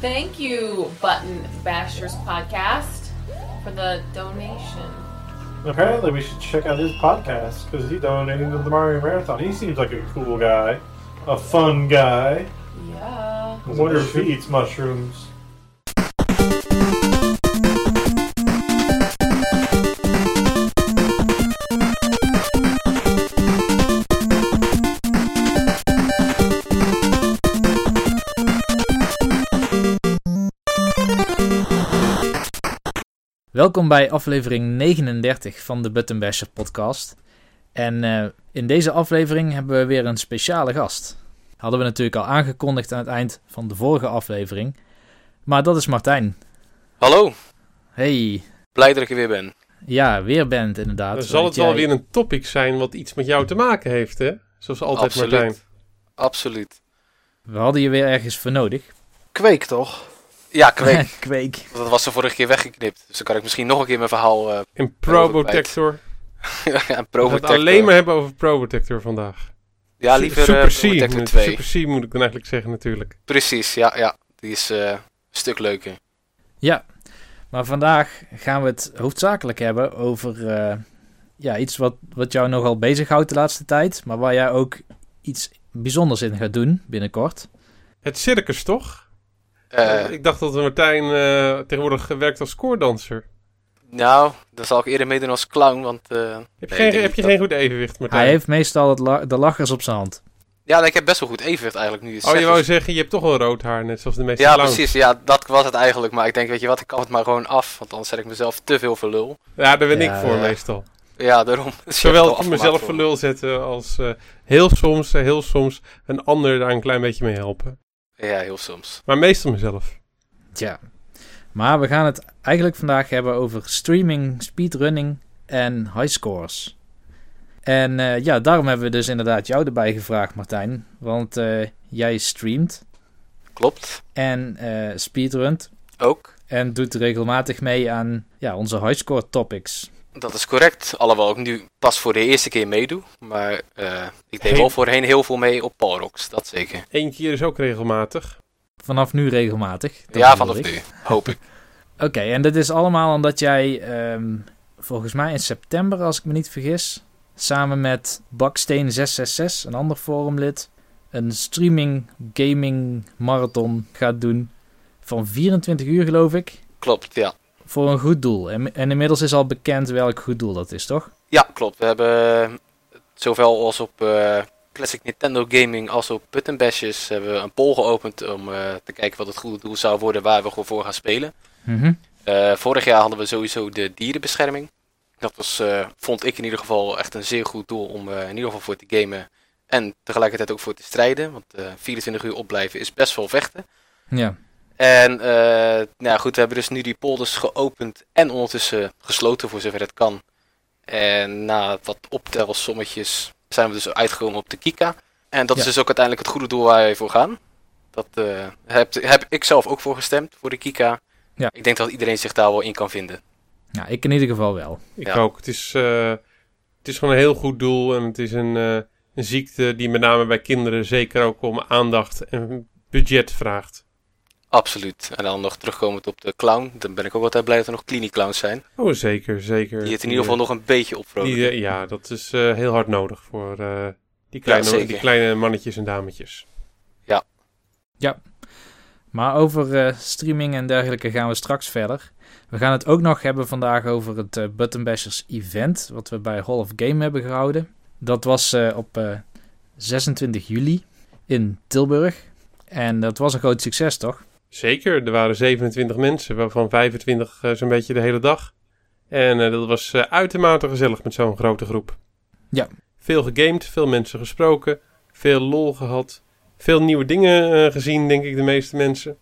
Thank you, Button Bashers Podcast, for the donation. Apparently, we should check out his podcast because he donated to the Mario Marathon. He seems like a cool guy, a fun guy. Yeah. I wonder if he eats mushrooms. Welkom bij aflevering 39 van de Button Basher podcast. En eh, in deze aflevering hebben we weer een speciale gast. Hadden we natuurlijk al aangekondigd aan het eind van de vorige aflevering. Maar dat is Martijn. Hallo, Hey, blij dat ik er weer ben. ja, weer bent inderdaad. Dan zal het wel weer een topic zijn wat iets met jou te maken heeft, hè? Zoals altijd, Absoluut. Martijn. Absoluut. We hadden je weer ergens voor nodig. Kweek toch? Ja, kweek. Kweek. dat was de vorige keer weggeknipt. Dus dan kan ik misschien nog een keer mijn verhaal... eh En Probotector. ja, We gaan Probotector. het alleen maar hebben over Probotector vandaag. Ja, liever Super eh, C. Moet- 2. Super C moet ik dan eigenlijk zeggen natuurlijk. Precies, ja, ja. Die is eh, een stuk leuker. Ja, maar vandaag gaan we het hoofdzakelijk hebben over eh, ja, iets wat, wat jou nogal bezighoudt de laatste tijd. Maar waar jij ook iets bijzonders in gaat doen binnenkort. Het circus, toch? Eh, ik dacht dat Martijn eh, tegenwoordig werkt als koordanser. nou, dan zal ik eerder meedoen als clown, want... eh, Heb je, nee, ik geen, heb je dat- geen goed evenwicht, Martijn? Hij heeft meestal het la- de lachers op zijn hand. Ja, ik heb best wel goed evenwicht eigenlijk nu. het Oh, je zegt. wou Dus- zeggen, je hebt toch wel rood haar, net zoals de meeste Ja, clowns. precies. Ja, dat was het eigenlijk. Maar ik denk, weet je wat, ik kan het maar gewoon af. Want anders zet ik mezelf te veel voor lul. Ja, daar ben Ja, ik voor ja. meestal. Ja, daarom. Dus Zowel afgemaakt mezelf voor lul zetten als eh, heel soms, heel soms een ander daar een klein beetje mee helpen. Ja, heel soms. Maar meestal mezelf. Tja. Maar we gaan het eigenlijk vandaag hebben over streaming, speedrunning en highscores. En eh, ja, daarom hebben we dus inderdaad jou erbij gevraagd, Martijn. Want eh, jij streamt Klopt. en eh speedrunt. Ook. En doet regelmatig mee aan ja, onze highscore topics. Dat is correct. Alhoewel ik nu pas voor de eerste keer meedoe. Maar eh, ik deed Hey. wel voorheen heel veel mee op Palrox. Dat zeker. Eén keer is ook regelmatig. Vanaf nu regelmatig. Dat ja, vanaf ik. nu. Hoop ik. Oké, en dit is allemaal omdat jij ehm, volgens mij in september, als ik me niet vergis, samen met Baksteen666, een ander forumlid, een streaming gaming marathon gaat doen van 24 uur geloof ik, Klopt, ja. Voor een goed doel. En, en inmiddels is al bekend welk goed doel dat is, toch? Ja, klopt. We hebben eh, zowel als op eh, Classic Nintendo Gaming als op Button Bashes hebben we een poll geopend om eh, te kijken wat het goede doel zou worden waar we gewoon voor gaan spelen. Mhm. Vorig jaar hadden we sowieso de dierenbescherming. Dat was, vond ik in ieder geval echt een zeer goed doel om in ieder geval voor te gamen. En tegelijkertijd ook voor te strijden. Want eh 24 uur opblijven is best wel vechten. Ja. En eh, nou ja, goed, we hebben dus nu die polders geopend en ondertussen gesloten voor zover het kan. En na wat optelsommetjes zijn we dus uitgekomen op de Kika. En dat is Ja. dus ook uiteindelijk het goede doel waar wij voor gaan. Dat eh, heb, heb ik zelf ook voor gestemd, voor de Kika. Ja. Ik denk dat iedereen zich daar wel in kan vinden. Nou, ik in ieder geval wel. Ik Ja. ook. Het is, eh, het is gewoon een heel goed doel. En het is een, eh, een ziekte die met name bij kinderen zeker ook om aandacht en budget vraagt. Absoluut. En dan nog terugkomend op de clown. Dan ben ik ook altijd blij dat er nog klinieclowns zijn. Oh, zeker, zeker. Die het in ieder geval nog een beetje opvrolijken. die, eh, Ja, dat is eh, heel hard nodig voor eh, die, kleine, die kleine mannetjes en dametjes. Maar over eh, streaming en dergelijke gaan we straks verder. We gaan het ook nog hebben vandaag over het eh, Button Bashers event, wat we bij Hall of Game hebben gehouden. Dat was eh, op eh, 26 juli in Tilburg. En dat was een groot succes, toch? Zeker, er waren 27 mensen, waarvan 25 eh, zo'n beetje de hele dag. En eh, dat was eh, uitermate gezellig met zo'n grote groep. Ja. Veel gegamed, veel mensen gesproken, veel lol gehad. Veel nieuwe dingen gezien, denk ik, de meeste mensen.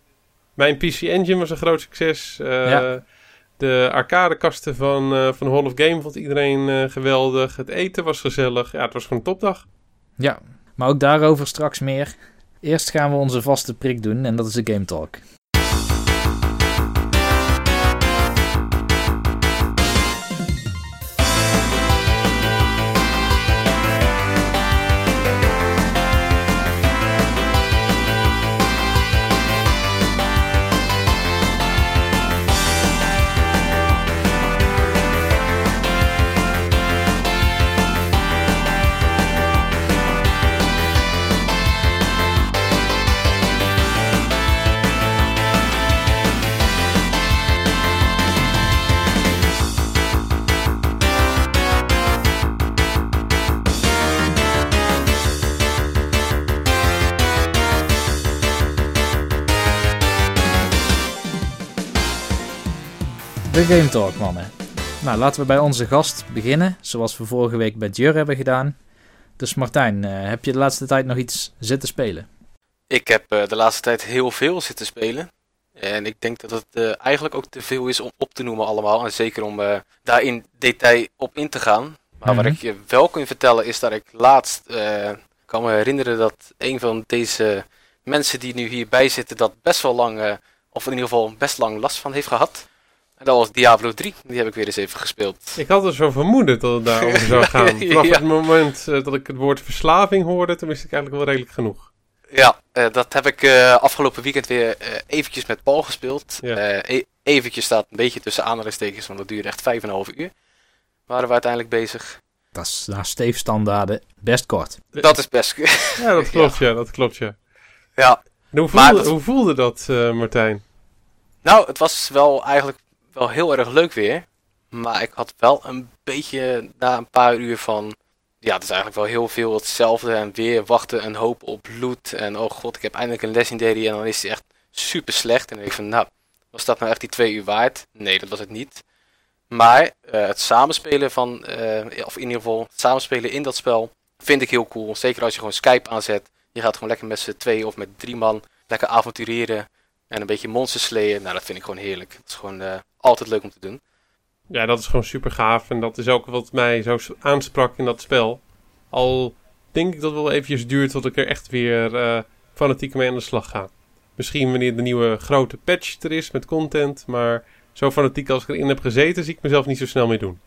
Mijn PC Engine was een groot succes. Ja. De arcadekasten van, van Hall of Game vond iedereen geweldig. Het eten was gezellig. Ja, het was gewoon een topdag. Ja, maar ook daarover straks meer. Eerst gaan we onze vaste prik doen en dat is de Game Talk. De Game Talk, mannen. Nou, laten we bij onze gast beginnen, zoals we vorige week bij Jur hebben gedaan. Dus Martijn, eh, heb je de laatste tijd nog iets zitten spelen? Ik heb eh, de laatste tijd heel veel zitten spelen. En ik denk dat het eh, eigenlijk ook te veel is om op te noemen allemaal. En zeker om daar in detail op in te gaan. Maar wat Mhm. ik je wel kan vertellen is dat ik laatst kan me herinneren dat een van deze mensen die nu hierbij zitten dat best wel lang, of in ieder geval best lang last van heeft gehad. En dat was Diablo 3. Die heb ik weer eens even gespeeld. Ik had er zo vermoeden dat het daarover zou gaan. Vanaf Ja. het moment eh, dat ik het woord verslaving hoorde, toen wist ik eigenlijk wel redelijk genoeg. Ja, eh, dat heb ik eh, afgelopen weekend weer eventjes met Paul gespeeld. Ja. Eh, e- eventjes staat een beetje tussen aanhalingstekens, want dat duurde echt 5,5 uur. Waren we uiteindelijk bezig. Dat is naar Steve standaarden best kort. Dat is best. Ja, dat klopt, ja, dat klopt, ja. ja, En hoe, Maar voelde, dat- hoe voelde dat, eh, Martijn? nou, het was wel eigenlijk wel heel erg leuk weer. Maar ik had wel een beetje na een paar uur van. Ja, het is eigenlijk wel heel veel hetzelfde. En weer wachten en hopen op loot. En oh god, ik heb eindelijk een legendary. En dan is die echt super slecht. En dan denk ik van, nou, was dat nou echt die twee uur waard? Nee, dat was het niet. Maar eh, het samenspelen van, eh, of in ieder geval het samenspelen in dat spel, vind ik heel cool. Zeker als je gewoon Skype aanzet. Je gaat gewoon lekker met z'n twee of met drie man lekker avontureren. En een beetje monsters slayen. Nou, dat vind ik gewoon heerlijk. Het is gewoon eh, altijd leuk om te doen. Ja, dat is gewoon super gaaf. En dat is ook wat mij zo aansprak in dat spel. Al denk ik dat het wel eventjes duurt tot ik er echt weer eh, fanatiek mee aan de slag ga. Misschien wanneer de nieuwe grote patch er is met content. Maar zo fanatiek als ik erin heb gezeten, zie ik mezelf niet zo snel mee doen.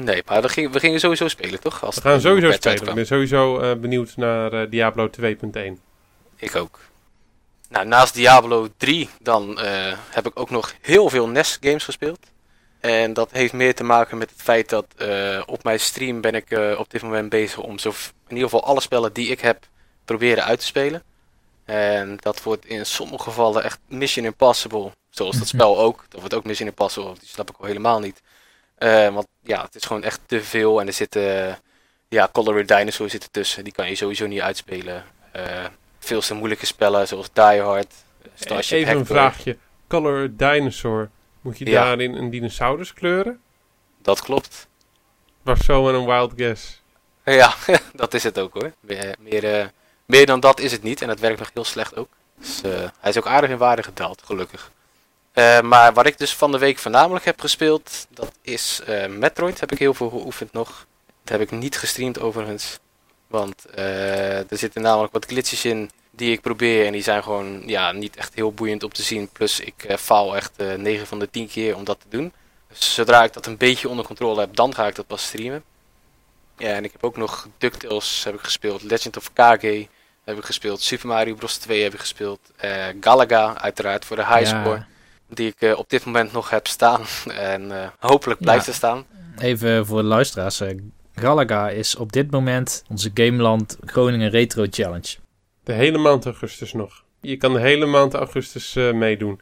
Nee, maar we gingen, we gingen sowieso spelen, toch? Als We gaan sowieso spelen. Ik uitkwam. ben sowieso eh, benieuwd naar eh, Diablo 2.1. Ik ook. Nou, naast Diablo 3 dan eh, heb ik ook nog heel veel NES games gespeeld. En dat heeft meer te maken met het feit dat eh, op mijn stream ben ik eh, op dit moment bezig om zo in ieder geval alle spellen die ik heb proberen uit te spelen. En dat wordt in sommige gevallen echt Mission Impossible. Zoals dat spel ook. Dat wordt ook Mission Impossible. Die snap ik al helemaal niet. Want ja, het is gewoon echt te veel. En er zitten, ja, Color Dinosaur zit ertussen. Die kan je sowieso niet uitspelen. Eh, veel te moeilijke spellen zoals Die Hard, Starship Even een vraagje. Color Dinosaur. Moet je Ja. daarin een dinosaurus kleuren? Dat klopt. Was zo een wild guess. Ja, dat is het ook hoor. Meer, meer, eh, meer dan dat is het niet. En het werkt nog heel slecht ook. Dus eh, hij is ook aardig in waarde gedaald, gelukkig. Eh, maar wat ik dus van de week voornamelijk heb gespeeld, dat is eh, Metroid. Heb ik heel veel geoefend nog. Dat heb ik niet gestreamd overigens. Want eh, er zitten namelijk wat glitches in die ik probeer. En die zijn gewoon ja, niet echt heel boeiend om te zien. Plus ik eh, faal echt eh 9 van de 10 keer om dat te doen. Dus zodra ik dat een beetje onder controle heb, dan ga ik dat pas streamen. Ja, en ik heb ook nog DuckTales heb ik gespeeld, Legend of Kage heb ik gespeeld, Super Mario Bros. 2 heb ik gespeeld, Galaga uiteraard voor de highscore, Ja, die ik op dit moment nog heb staan en hopelijk blijft Ja. er staan. even voor de luisteraars. Galaga is op dit moment onze Gameland Groningen Retro Challenge. De hele maand augustus nog. Je kan de hele maand augustus eh, meedoen.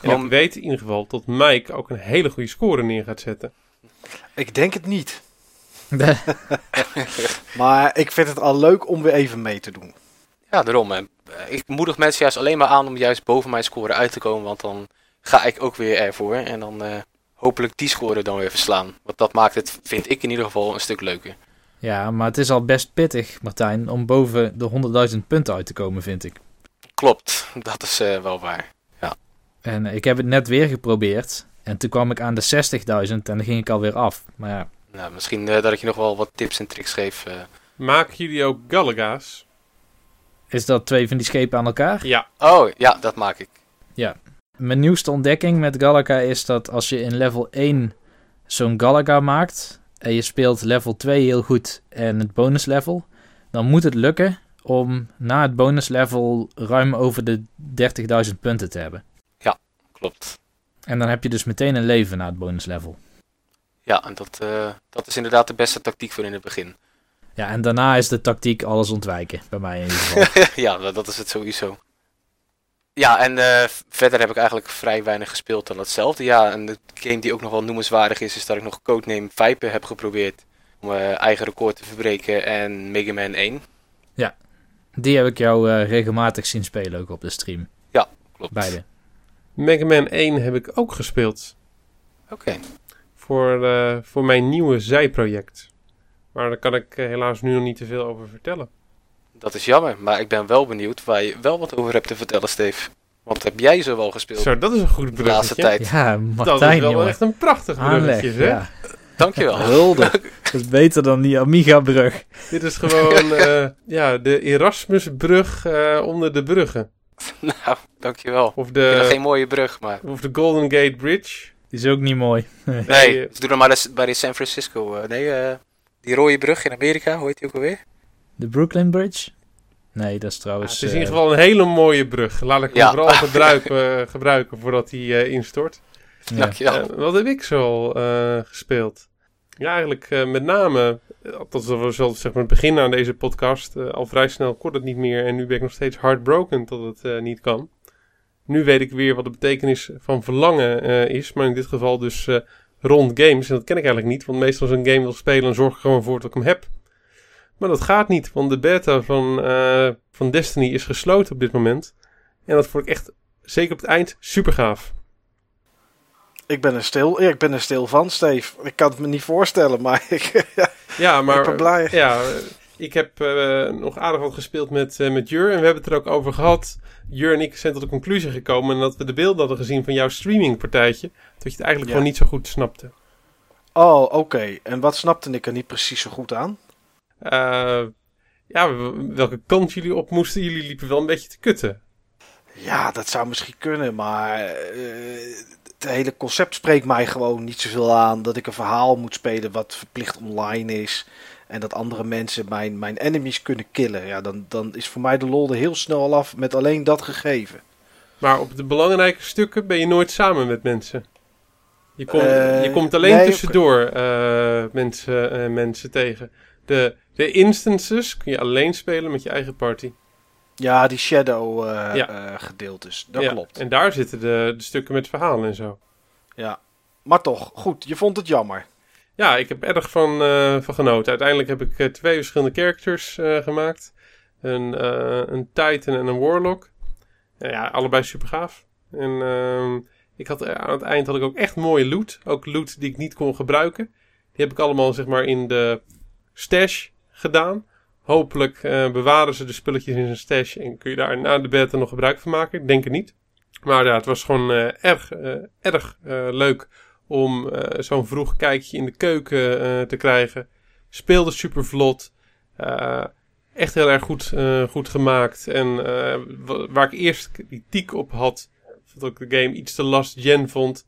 En ik weet in ieder geval dat Mike ook een hele goede score neer gaat zetten. Ik denk het niet. Maar ik vind het al leuk om weer even mee te doen. ja, daarom. eh, ik moedig mensen juist alleen maar aan om juist boven mijn score uit te komen, want dan ga ik ook weer ervoor en dan eh, hopelijk die score dan weer verslaan. Want dat maakt het, vind ik in ieder geval, een stuk leuker. ja, maar het is al best pittig, Martijn, om boven de 100.000 punten uit te komen, vind ik. Klopt, dat is eh, wel waar. En ik heb het net weer geprobeerd. En toen kwam ik aan de 60.000 en dan ging ik alweer af. Maar ja, Nou, misschien eh, dat ik je nog wel wat tips en tricks geef. eh. Maken jullie ook Galaga's? is dat twee van die schepen aan elkaar? Ja. Oh, ja, dat maak ik. Mijn nieuwste ontdekking met Galaga is dat als je in level 1 zo'n Galaga maakt en je speelt level 2 heel goed en het bonus level, dan moet het lukken om na het bonus level ruim over de 30.000 punten te hebben. Klopt. En dan heb je dus meteen een leven na het bonus level. Ja, en dat, eh, dat is inderdaad de beste tactiek voor in het begin. Ja, en daarna is de tactiek alles ontwijken, bij mij in ieder geval. ja, dat is het sowieso. Ja, en eh, verder heb ik eigenlijk vrij weinig gespeeld dan hetzelfde. Ja, en de game die ook nog wel noemenswaardig is, is dat ik nog Codename Viper heb geprobeerd. Om mijn eigen record te verbreken en Mega Man 1. Die heb ik jou eh, regelmatig zien spelen ook op de stream. Klopt. Beide. Mega Man 1 heb ik ook gespeeld. Oké. Voor, eh, voor mijn nieuwe zijproject. Maar daar kan ik eh, helaas nu nog niet te veel over vertellen. Dat is jammer, maar ik ben wel benieuwd waar je wel wat over hebt te vertellen, Steve. Want heb jij zo wel gespeeld Zo, dat is een goed de laatste bruggetje. tijd? Ja, Dat Martijn, is wel jongen. echt een prachtig Aanleg, bruggetje, hè? ja. Dankjewel. Hulde. Dat is beter dan die Amiga-brug. Dit is gewoon eh, ja, de Erasmusbrug eh, onder de bruggen. nou, dankjewel. Of de, geen mooie brug, maar... of de Golden Gate Bridge. Die is ook niet mooi. Nee, eh, ze doen hem maar eens bij de San Francisco. eh, nee, die rode brug in Amerika, hoe heet die ook alweer? De Brooklyn Bridge? Nee, dat is Ja, trouwens... het is in eh, ieder geval een hele mooie brug. Laat ik hem Ja. vooral gebruiken, eh, gebruiken voordat hij eh, instort. ja. Wat heb ik zo al eh, gespeeld? Ja, eigenlijk eh, met name, althans dat was wel zeg maar, het begin aan deze podcast, al vrij snel kon het niet meer en nu ben ik nog steeds heartbroken dat het eh, niet kan. Nu weet ik weer wat de betekenis van verlangen eh, is, maar in dit geval dus eh, rond games. En dat ken ik eigenlijk niet, want meestal als ik een game wil spelen, dan zorg ik gewoon voor dat ik hem heb. Maar dat gaat niet, want de beta van, eh, van Destiny is gesloten op dit moment. En dat vond ik echt, zeker op het eind, super gaaf. Ik ben er stil, ik ben er stil van, Steve. Ik kan het me niet voorstellen, maar ik, Ja, maar ik ben blij. Ja, ik heb eh, nog aardig wat gespeeld met, eh, met Jur. En we hebben het er ook over gehad. Jur en ik zijn tot de conclusie gekomen. dat we de beelden hadden gezien van jouw streamingpartijtje. Dat je het eigenlijk Ja. gewoon niet zo goed snapte. Oh, oké. En wat snapte ik er niet precies zo goed aan? Eh, ja, welke kant jullie op moesten. Jullie liepen wel een beetje te kutten. Ja, dat zou misschien kunnen, maar eh, het hele concept spreekt mij gewoon niet zoveel aan. Dat ik een verhaal moet spelen wat verplicht online is. En dat andere mensen mijn, mijn enemies kunnen killen. Ja, dan, dan is voor mij de lol er heel snel al af met alleen dat gegeven. Maar op de belangrijke stukken ben je nooit samen met mensen. Je, komt Eh, je komt alleen nee, tussendoor eh, mensen, eh, mensen tegen. De, de instances kun je alleen spelen met je eigen party. Ja, die shadow eh, Ja. eh, gedeeltes. Dat Ja, klopt. En daar zitten de, de stukken met verhalen en zo. Ja. Maar toch, goed, je vond het jammer. Ja, ik heb erg van, eh, van genoten. Uiteindelijk heb ik twee verschillende characters gemaakt. Een, een Titan en een Warlock. Ja, allebei super gaaf. En ehm, ik had, aan het eind had ik ook echt mooie loot. Ook loot die ik niet kon gebruiken. Die heb ik allemaal zeg maar in de stash gedaan. Hopelijk eh, bewaren ze de spulletjes in zijn stash en kun je daar na de beta nog gebruik van maken. Ik denk het niet. Maar ja, het was gewoon eh, erg, eh, erg leuk om zo'n vroeg kijkje in de keuken te krijgen. Speelde super vlot. Echt heel erg goed, goed gemaakt. En wa- waar ik eerst kritiek op had, dat ik de game iets te last gen vond.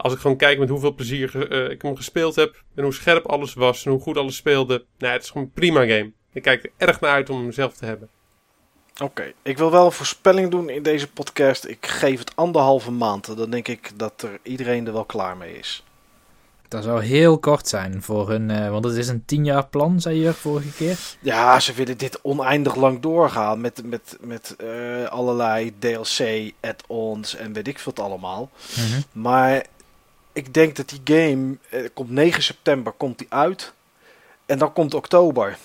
Als ik gewoon kijk met hoeveel plezier eh, ik hem gespeeld heb. En hoe scherp alles was en hoe goed alles speelde. Nou, het is gewoon een prima game. Ik kijk er erg naar uit om hem zelf te hebben. Oké, ik wil wel een voorspelling doen in deze podcast. Ik geef het anderhalve maand. Dan denk ik dat er iedereen er wel klaar mee is. Dat zou heel kort zijn voor hun... eh, want het is een tien jaar plan, zei je vorige keer. Ja, ze willen dit oneindig lang doorgaan met, met, met eh, allerlei DLC, add-ons en weet ik veel het allemaal. Maar ik denk dat die game, eh, komt 9 september komt die uit en dan komt oktober.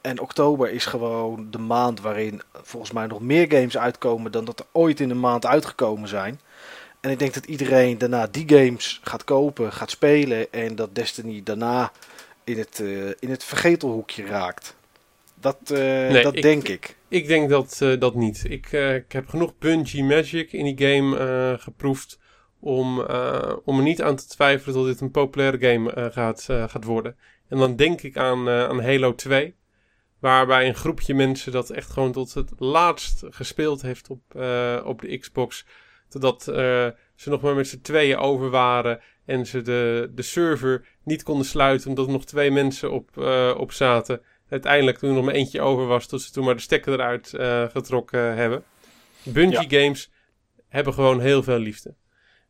En oktober is gewoon de maand waarin volgens mij nog meer games uitkomen dan dat er ooit in een maand uitgekomen zijn. En ik denk dat iedereen daarna die games gaat kopen, gaat spelen en dat Destiny daarna in het, eh, in het vergetelhoekje raakt. Dat, eh, dat ik- denk ik. Ik denk dat, dat niet. Ik, ik heb genoeg Bungie Magic in die game geproefd om, eh, om er niet aan te twijfelen dat dit een populaire game eh, gaat, eh, gaat worden. En dan denk ik aan, aan Halo 2, waarbij een groepje mensen dat echt gewoon tot het laatst gespeeld heeft op, op de Xbox. Totdat ze nog maar met z'n tweeën over waren en ze de, de server niet konden sluiten omdat er nog twee mensen op, op zaten uiteindelijk toen er nog maar eentje over was, tot ze toen maar de stekker eruit getrokken hebben. Bungie games hebben gewoon heel veel liefde.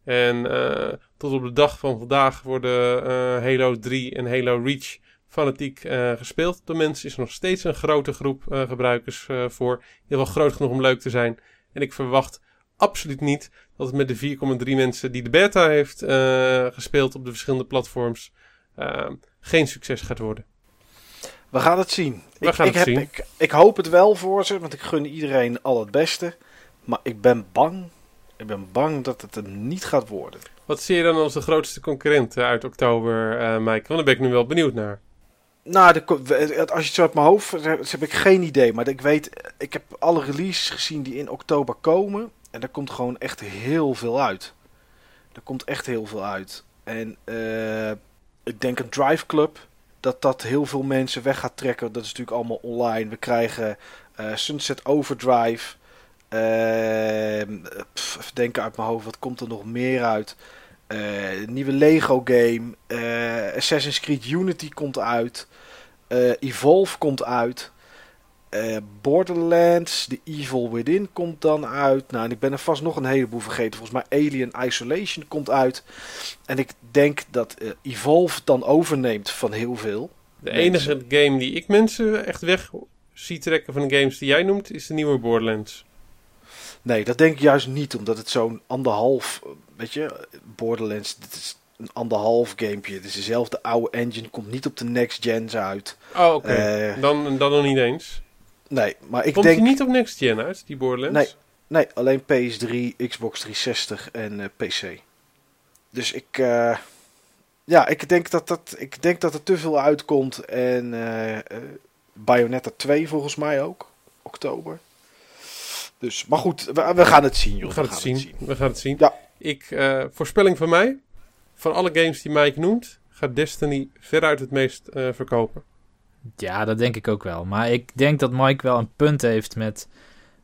En eh, tot op de dag van vandaag worden eh, Halo 3 en Halo Reach fanatiek eh, gespeeld door mensen. Is er nog steeds een grote groep gebruikers voor. Heel wel groot genoeg om leuk te zijn. En ik verwacht absoluut niet dat het met de 4,3 mensen die de beta heeft gespeeld op de verschillende platforms eh, geen succes gaat worden. We gaan het zien. We ik, gaan ik, het heb, zien. Ik, ik hoop het wel voor ze, want ik gun iedereen al het beste. Maar ik ben bang. Ik ben bang dat het hem niet gaat worden. Wat zie je dan als de grootste concurrent eh, uit oktober, eh Mike? Want daar ben ik nu wel benieuwd naar. Nou, de, als je het zo uit mijn hoofd zegt, heb ik geen idee. Maar ik weet, ik heb alle releases gezien die in oktober komen. En daar komt gewoon echt heel veel uit. Er komt echt heel veel uit. En eh, ik denk een Drive Club, dat dat heel veel mensen weg gaat trekken. Dat is natuurlijk allemaal online. We krijgen eh, Sunset Overdrive. Ehm, pff, even denken uit mijn hoofd, wat komt er nog meer uit? Eh, nieuwe Lego game. eh, Assassin's Creed Unity komt uit. eh, Evolve komt uit. Borderlands, The Evil Within komt dan uit. Nou, en ik ben er vast nog een heleboel vergeten. Volgens mij Alien Isolation komt uit. En ik denk dat Evolve dan overneemt van heel veel. De Mensen. enige game die ik mensen echt weg zie trekken van de games die jij noemt, is de nieuwe Borderlands. Nee, dat denk ik juist niet, omdat het zo'n anderhalf, weet je, Borderlands, dit is een anderhalf gamepje. Het is dezelfde oude engine, komt niet op de next gens uit. Oh, oké. Eh, dan, dan nog niet eens. Nee, maar ik Komt denk, hij niet op Next Gen uit, die Borderlands? Nee. nee, alleen PS3, Xbox 360 en eh, PC. Dus ik, eh, ja, ik denk dat, dat, ik denk dat er te veel uitkomt en Bayonetta 2 volgens mij ook, oktober. Dus, maar goed, we, we gaan het zien, joh. We gaan het zien. We gaan het zien. Ja. Ik, eh, voorspelling van mij. Van alle games die Mike noemt, gaat Destiny veruit het meest eh, verkopen. Ja, dat denk ik ook wel. Maar ik denk dat Mike wel een punt heeft met...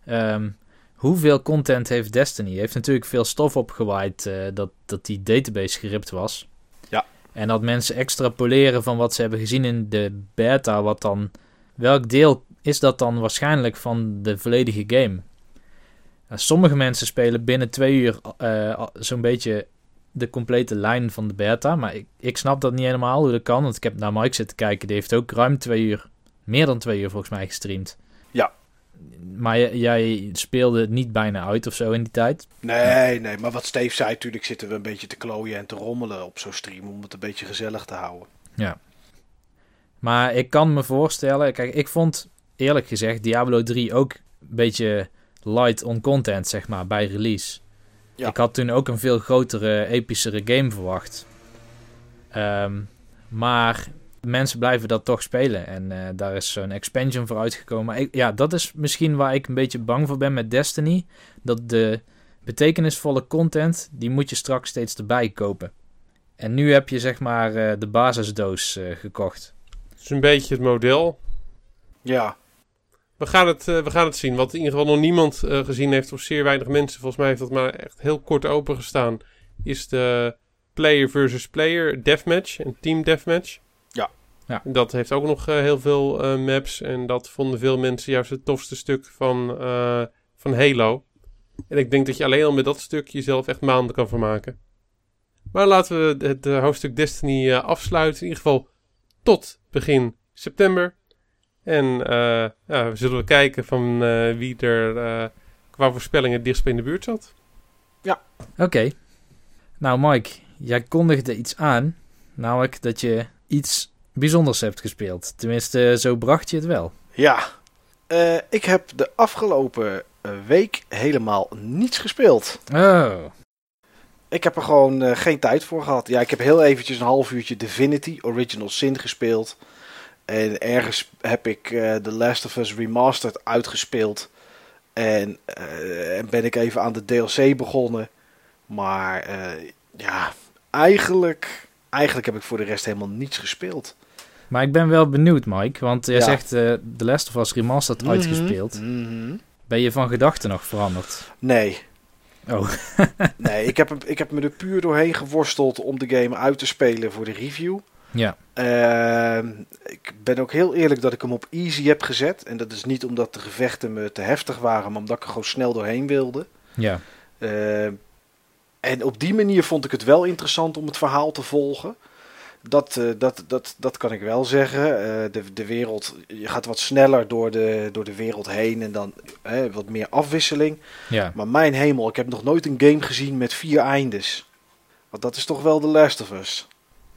ehm, hoeveel content heeft Destiny? Hij heeft natuurlijk veel stof opgewaaid eh, dat, dat die database geript was. Ja. En dat mensen extrapoleren van wat ze hebben gezien in de beta, wat dan... Welk deel is dat dan waarschijnlijk van de volledige game? Nou, sommige mensen spelen binnen twee uur eh, zo'n beetje de complete lijn van de beta. Maar ik, ik snap dat niet helemaal hoe dat kan. Want ik heb naar Mike zitten kijken. Die heeft ook ruim twee uur, meer dan twee uur volgens mij gestreamd. Ja. Maar jij speelde het niet bijna uit of zo in die tijd. Nee, nee, maar wat Steve zei, natuurlijk zitten we een beetje te klooien en te rommelen op zo'n stream om het een beetje gezellig te houden. Maar ik kan me voorstellen... Kijk, ik vond eerlijk gezegd Diablo 3 ook een beetje light on content, zeg maar, bij release. Ja. Ik had toen ook een veel grotere, epischere game verwacht. Ehm, maar mensen blijven dat toch spelen. En eh, daar is zo'n expansion voor uitgekomen. Ik, ja, dat is misschien waar ik een beetje bang voor ben met Destiny. Dat de betekenisvolle content, die moet je straks steeds erbij kopen. En nu heb je zeg maar eh, de basisdoos eh, gekocht. Het is een beetje het model. Ja, We gaan het, eh, we gaan het zien. Wat in ieder geval nog niemand eh, gezien heeft, of zeer weinig mensen, volgens mij heeft dat maar echt heel kort open gestaan, is de player versus player deathmatch, een team deathmatch. Ja. Ja. Dat heeft ook nog eh, heel veel eh, maps en dat vonden veel mensen juist het tofste stuk van, eh, van Halo. En ik denk dat je alleen al met dat stuk jezelf echt maanden kan vermaken. Maar laten we het hoofdstuk Destiny eh, afsluiten. In ieder geval tot begin september. En eh, ja, we zullen kijken van eh, wie er eh, qua voorspellingen het dichtst bij in de buurt zat. Oké. Nou Mike, jij kondigde iets aan. Namelijk dat je iets bijzonders hebt gespeeld. Tenminste, zo bracht je het wel. ja. Eh, ik heb de afgelopen week helemaal niets gespeeld. Oh. Ik heb er gewoon eh, geen tijd voor gehad. Ja, ik heb heel eventjes een half uurtje Divinity Original Sin gespeeld. En ergens heb ik eh The Last of Us Remastered uitgespeeld. En, eh, en ben ik even aan de DLC begonnen. Maar eh, ja, eigenlijk, eigenlijk heb ik voor de rest helemaal niets gespeeld. Maar ik ben wel benieuwd, Mike. Want jij Ja. zegt The Last of Us Remastered uitgespeeld. Mhm. Ben je van gedachten nog veranderd? Nee. Oh. nee, ik heb, ik heb me er puur doorheen geworsteld om de game uit te spelen voor de review. Ja. Ehm, ik ben ook heel eerlijk dat ik hem op easy heb gezet. En dat is niet omdat de gevechten me te heftig waren, maar omdat ik er gewoon snel doorheen wilde. Ja. Ehm, en op die manier vond ik het wel interessant om het verhaal te volgen. Dat, eh, dat, dat, dat kan ik wel zeggen. Eh, de, de wereld, je gaat wat sneller door de, door de wereld heen en dan wat meer afwisseling. Ja. Maar mijn hemel, ik heb nog nooit een game gezien met vier eindes. Want dat is toch wel The Last of Us.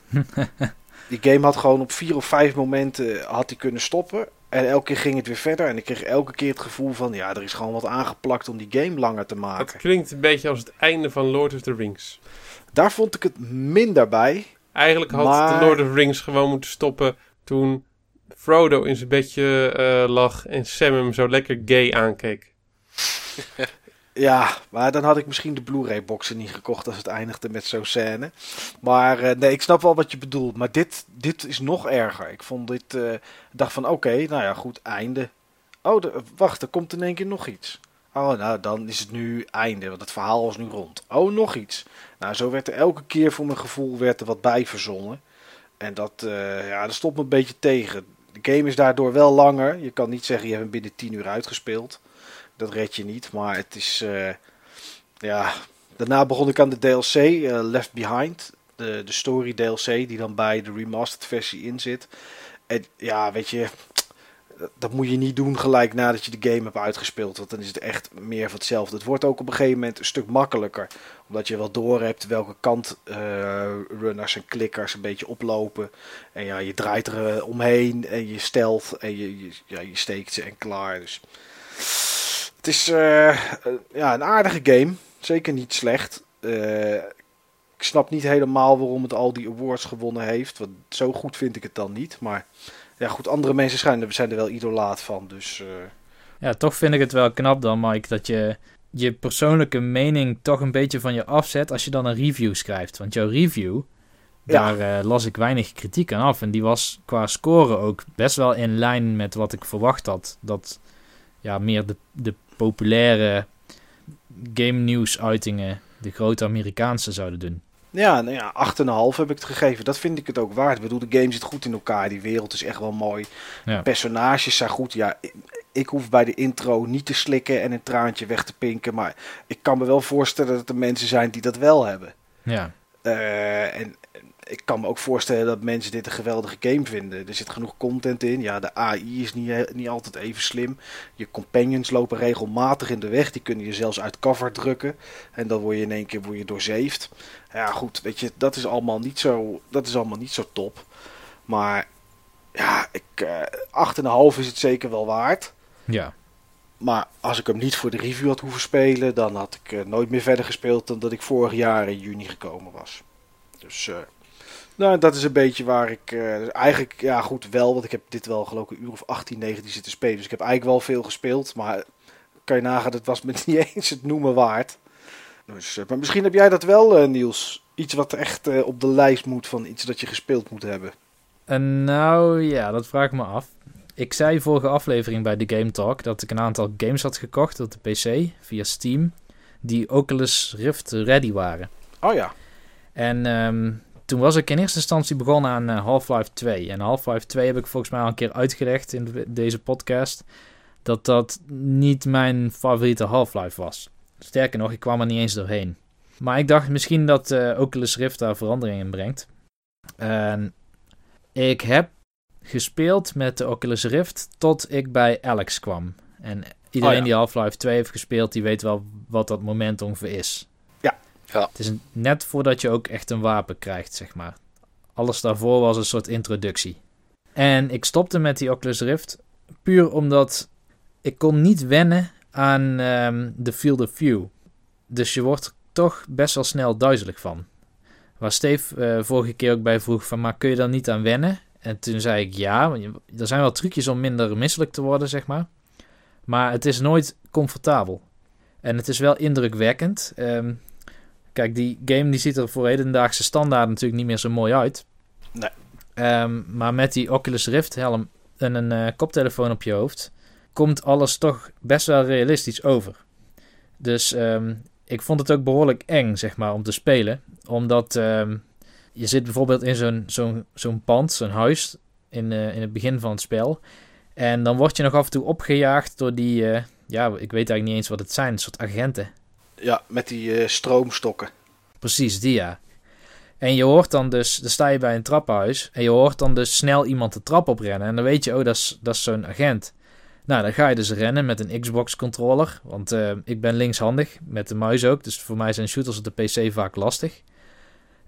Die game had gewoon op vier of vijf momenten had hij kunnen stoppen. En elke keer ging het weer verder. En ik kreeg elke keer het gevoel van, ja, er is gewoon wat aangeplakt om die game langer te Het maken. klinkt een beetje als het einde van Lord of the Rings. Daar vond ik het minder bij. Eigenlijk had Maar- de Lord of the Rings gewoon moeten stoppen toen Frodo in zijn bedje eh, lag en Sam hem zo lekker gay aankeek. Ja, maar dan had ik misschien de Blu-ray boxen niet gekocht als het eindigde met zo'n scène. Maar eh, nee, ik snap wel wat je bedoelt. Maar dit, dit is nog erger. Ik vond dit, ik dacht van oké, nou ja, goed, einde. Oh, wacht, er komt in één keer nog iets. Oh, nou, dan is het nu einde, want het verhaal was nu rond. Oh, nog iets. Nou, zo werd er elke keer voor mijn gevoel werd er wat bij verzonnen. En dat, eh, ja, dat stopt me een beetje tegen. De game is daardoor wel langer. Je kan niet zeggen, je hebt hem binnen 10 uur uitgespeeld. Dat red je niet, maar het is... eh, ja, daarna begon ik aan de DLC, eh, Left Behind. De, de story DLC die dan bij de remastered versie in zit. En ja, weet je... Dat moet je niet doen gelijk nadat je de game hebt uitgespeeld. Want dan is het echt meer van hetzelfde. Het wordt ook op een gegeven moment een stuk makkelijker. Omdat je wel door hebt welke kant eh, runners en klikkers een beetje oplopen. En ja, je draait er omheen en je stelt en je, je, ja, je steekt ze en klaar. Dus het is eh, eh, ja, een aardige game. Zeker niet slecht. Eh, ik snap niet helemaal waarom het al die awards gewonnen heeft. Want zo goed vind ik het dan niet. Maar ja, goed, andere mensen zijn er, zijn er wel idolaat van. Dus Ja, toch vind ik het wel knap dan, Mike, dat je je persoonlijke mening toch een beetje van je afzet als je dan een review schrijft. Want jouw review, Ja. daar las ik weinig kritiek aan af. En die was qua score ook best wel in lijn met wat ik verwacht had. Dat ja, meer de, de populaire game news uitingen de grote Amerikaanse zouden doen. ja, nou ja, 8,5 heb ik het gegeven. Dat vind ik het ook waard. Ik bedoel, de game zit goed in elkaar. Die wereld is echt wel mooi. Ja. Personages zijn goed. Ja, ik, ik hoef bij de intro niet te slikken en een traantje weg te pinken. Maar ik kan me wel voorstellen dat er mensen zijn die dat wel hebben. Ja, Eh, en ik kan me ook voorstellen dat mensen dit een geweldige game vinden. Er zit genoeg content in. Ja, de AI is niet, eh, niet altijd even slim. Je companions lopen regelmatig in de weg. Die kunnen je zelfs uit cover drukken. En dan word je in één keer word je doorzeefd. Ja, goed, weet je, dat is allemaal niet zo, dat is allemaal niet zo top. Maar ja, ik, eh 8,5 is het zeker wel waard. ja. Maar als ik hem niet voor de review had hoeven spelen, dan had ik eh, nooit meer verder gespeeld dan dat ik vorig jaar in juni gekomen was. Dus, eh, nou, dat is een beetje waar ik eh, eigenlijk, ja, goed, wel, want ik heb dit wel geloof ik een uur of 18, 19 zitten spelen. Dus ik heb eigenlijk wel veel gespeeld, maar kan je nagaan, het was me niet eens het noemen waard. Dus, eh, maar misschien heb jij dat wel, eh, Niels. Iets wat echt op de lijst moet van iets dat je gespeeld moet hebben. En nou ja, dat vraag ik me af. Ik zei vorige aflevering bij de Game Talk dat ik een aantal games had gekocht op de PC via Steam. Die Oculus Rift ready waren. Oh ja, En ehm, toen was ik in eerste instantie begonnen aan eh, Half-Life 2. En Half-Life 2 heb ik volgens mij al een keer uitgelegd in de- deze podcast. Dat dat niet mijn favoriete Half-Life was. Sterker nog, ik kwam er niet eens doorheen. Maar ik dacht misschien dat eh, Oculus Rift daar verandering in brengt. En ik heb gespeeld met de Oculus Rift tot ik bij Alex kwam. En iedereen Oh ja. die Half-Life 2 heeft gespeeld, die weet wel wat dat moment ongeveer is. Het is net voordat je ook echt een wapen krijgt, zeg maar. Alles daarvoor was een soort introductie. En ik stopte met die Oculus Rift puur omdat ik kon niet wennen aan ehm, de field of view. Dus je wordt toch best wel snel duizelig van. Waar Steve eh, vorige keer ook bij vroeg van, maar kun je daar niet aan wennen? En toen zei ik ja, er zijn wel trucjes om minder misselijk te worden, zeg maar. Maar het is nooit comfortabel. En het is wel indrukwekkend. Ehm, kijk, die game die ziet er voor hedendaagse standaard natuurlijk niet meer zo mooi uit. Nee. Ehm, maar met die Oculus Rift helm en een eh, koptelefoon op je hoofd... komt alles toch best wel realistisch over. Dus ehm, ik vond het ook behoorlijk eng, zeg maar, om te spelen. Omdat ehm, je zit bijvoorbeeld in zo'n zo'n zo'n pand, zo'n huis... In, eh, in het begin van het spel... En dan word je nog af en toe opgejaagd door die, eh, ja, ik weet eigenlijk niet eens wat het zijn, een soort agenten. Ja, met die eh, stroomstokken. Precies, die ja. En je hoort dan dus, dan sta je bij een trappenhuis en je hoort dan dus snel iemand de trap oprennen. En dan weet je, oh, dat is, dat is zo'n agent. Nou, dan ga je dus rennen met een Xbox controller, want eh, ik ben linkshandig, met de muis ook. Dus voor mij zijn shooters op de PC vaak lastig.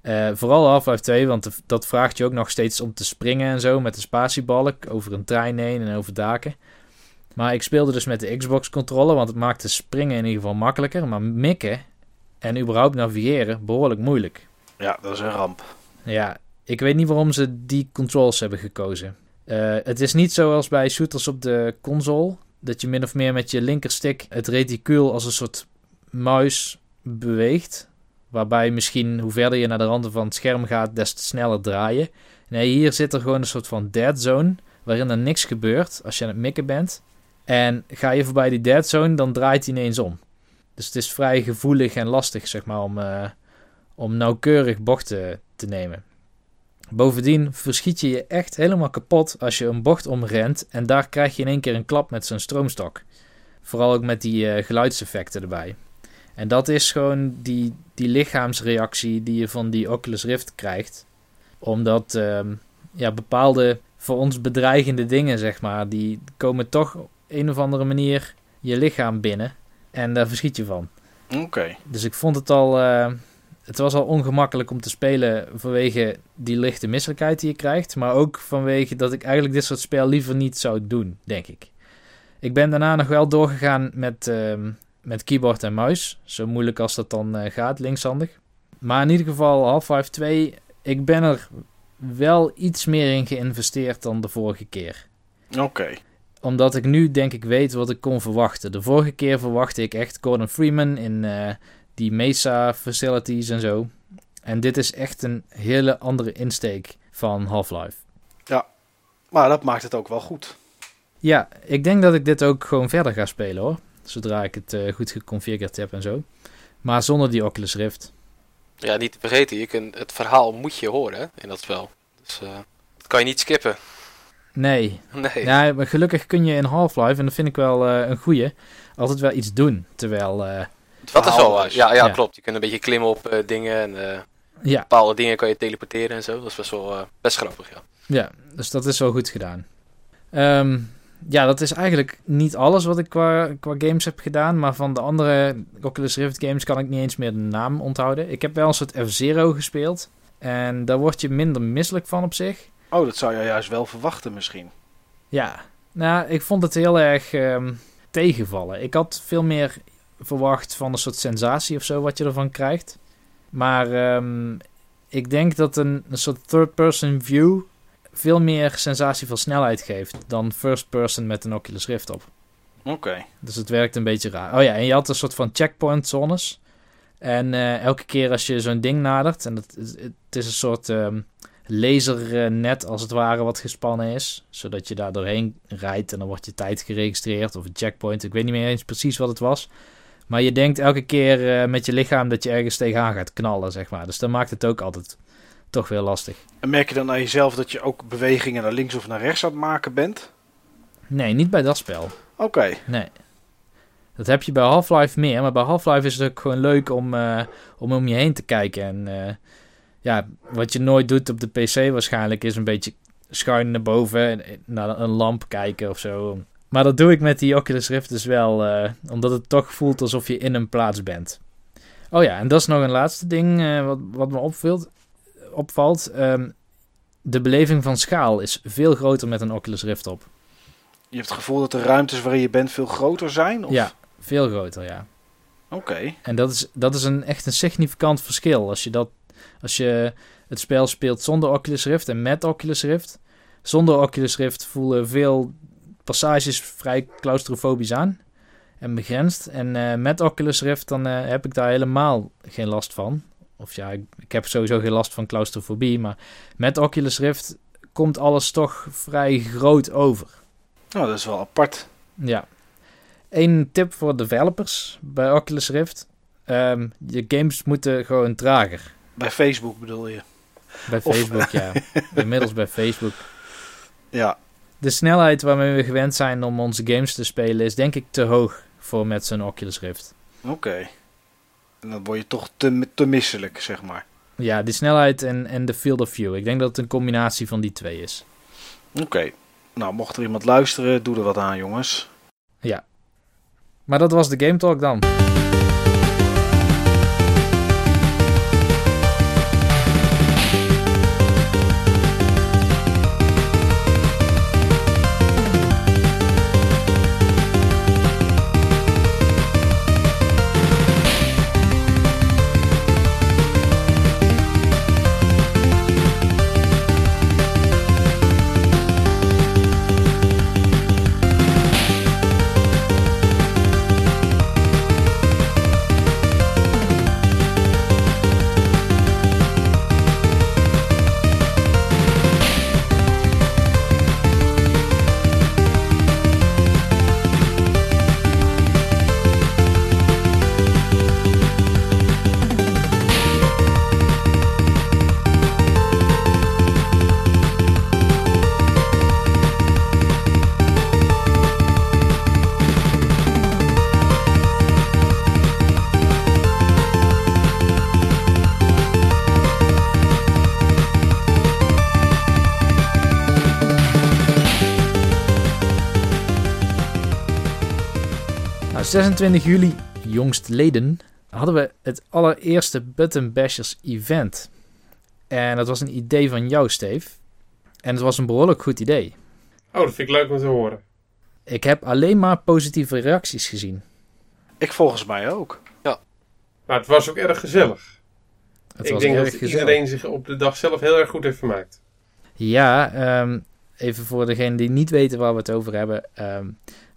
Eh, vooral Half-Life 2, want dat vraagt je ook nog steeds om te springen en zo met de spatiebalk over een trein heen en over daken. Maar ik speelde dus met de Xbox controller, want het maakte springen in ieder geval makkelijker. Maar mikken en überhaupt navigeren behoorlijk moeilijk. Ja, dat is een ramp. Ja, ik weet niet waarom ze die controls hebben gekozen. Eh, het is niet zoals bij shooters op de console, dat je min of meer met je linkerstick het reticuul als een soort muis beweegt. Waarbij misschien hoe verder je naar de randen van het scherm gaat, des te sneller draaien. Nee, hier zit er gewoon een soort van dead zone, waarin er niks gebeurt als je aan het mikken bent. En ga je voorbij die dead zone, dan draait hij ineens om. Dus het is vrij gevoelig en lastig, zeg maar, om, eh, om nauwkeurig bochten te nemen. Bovendien verschiet je je echt helemaal kapot als je een bocht omrent en daar krijg je in één keer een klap met zo'n stroomstok. Vooral ook met die eh, geluidseffecten erbij. En dat is gewoon die, die lichaamsreactie die je van die Oculus Rift krijgt. Omdat ehm, ja, bepaalde voor ons bedreigende dingen, zeg maar, die komen toch een of andere manier je lichaam binnen. En daar verschiet je van. Oké. Dus ik vond het al. eh, het was al ongemakkelijk om te spelen vanwege die lichte misselijkheid die je krijgt. Maar ook vanwege dat ik eigenlijk dit soort spel liever niet zou doen, denk ik. Ik ben daarna nog wel doorgegaan met, ehm, met keyboard en muis. Zo moeilijk als dat dan eh, gaat, linkshandig. Maar in ieder geval, Half-Life 2, ik ben er wel iets meer in geïnvesteerd dan de vorige keer Oké. Omdat ik nu denk ik weet wat ik kon verwachten. De vorige keer verwachtte ik echt Gordon Freeman in eh, die Mesa facilities en zo. En dit is echt een hele andere insteek van Half-Life. Maar dat maakt het ook wel goed. Ja, ik denk dat ik dit ook gewoon verder ga spelen hoor. Zodra ik het eh, goed geconfigureerd heb en zo. Maar zonder die Oculus Rift. Ja, niet te vergeten, je kunt, het verhaal moet je horen in dat spel. Dus eh, dat kan je niet skippen. Nee. Nee. Ja, maar gelukkig kun je in Half-Life, en dat vind ik wel eh, een goeie, altijd wel iets doen. Terwijl, eh, Het dat is wel waar. Ja, ja, Ja. klopt. Je kunt een beetje klimmen op eh, dingen en eh, ja, bepaalde dingen kan je teleporteren en zo. Dat is best wel eh, best grappig, ja. Ja, dus dat is wel goed gedaan. Ehm, ja, dat is eigenlijk niet alles wat ik qua, qua games heb gedaan. Maar van de andere Oculus Rift games kan ik niet eens meer de naam onthouden. Ik heb wel een soort F-Zero gespeeld. En daar word je minder misselijk van op zich. Oh, dat zou je juist wel verwachten misschien. Ja, nou, ik vond het heel erg ehm, tegenvallen. Ik had veel meer verwacht van een soort sensatie of zo wat je ervan krijgt. Maar ehm, ik denk dat een, een soort third-person view veel meer sensatie van snelheid geeft dan first-person met een Oculus Rift op. Oké. Dus het werkt een beetje raar. Oh ja, en je had een soort van checkpoint zones. En eh, elke keer als je zo'n ding nadert, en het, het is een soort ehm, lasernet als het ware wat gespannen is, zodat je daar doorheen rijdt en dan wordt je tijd geregistreerd of een checkpoint. Ik weet niet meer eens precies wat het was. Maar je denkt elke keer eh, met je lichaam dat je ergens tegenaan gaat knallen, zeg maar. Dus dat maakt het ook altijd toch weer lastig. En merk je dan aan jezelf dat je ook bewegingen naar links of naar rechts aan het maken bent? Nee, niet bij dat spel. Oké. Nee. Dat heb je bij Half-Life meer. Maar bij Half-Life is het ook gewoon leuk om, eh, om om je heen te kijken. En eh, ja, wat je nooit doet op de PC waarschijnlijk is een beetje schuin naar boven en naar een lamp kijken of zo. Maar dat doe ik met die Oculus Rift dus wel, eh, omdat het toch voelt alsof je in een plaats bent. Oh ja, en dat is nog een laatste ding eh, wat, wat me opvalt. opvalt. Ehm, de beleving van schaal is veel groter met een Oculus Rift op. Je hebt het gevoel dat de ruimtes waarin je bent veel groter zijn? Of? Ja, veel groter, ja. Oké. En dat is, dat is een, echt een significant verschil. Als je, dat, als je het spel speelt zonder Oculus Rift en met Oculus Rift. Zonder Oculus Rift voelen veel passages vrij claustrofobisch aan en begrensd. En eh, met Oculus Rift dan eh, heb ik daar helemaal geen last van. Of ja, ik, ik heb sowieso geen last van claustrofobie. Maar met Oculus Rift komt alles toch vrij groot over. Nou, dat is wel apart. Ja. Eén tip voor developers bij Oculus Rift. Ehm, je games moeten gewoon trager. Bij Facebook bedoel je? Bij Of- Facebook, ja. Inmiddels bij Facebook. Ja. De snelheid waarmee we gewend zijn om onze games te spelen is denk ik te hoog voor met zo'n Oculus Rift. Oké. En dan word je toch te, te misselijk, zeg maar. Ja, die snelheid en, en de field of view. Ik denk dat het een combinatie van die twee is. Oké. Nou, mocht er iemand luisteren, doe er wat aan, jongens. Maar dat was de Game Talk dan. 26 juli, jongstleden, hadden we het allereerste Button Bashers event. En dat was een idee van jou, Steve. En het was een behoorlijk goed idee. Oh, dat vind ik leuk om te horen. Ik heb alleen maar positieve reacties gezien. Ik volgens mij ook. Maar het was ook erg gezellig. Het ik was denk erg dat gezellig. iedereen zich op de dag zelf heel erg goed heeft vermaakt. Ja, ehm, even voor degenen die niet weten waar we het over hebben. ehm,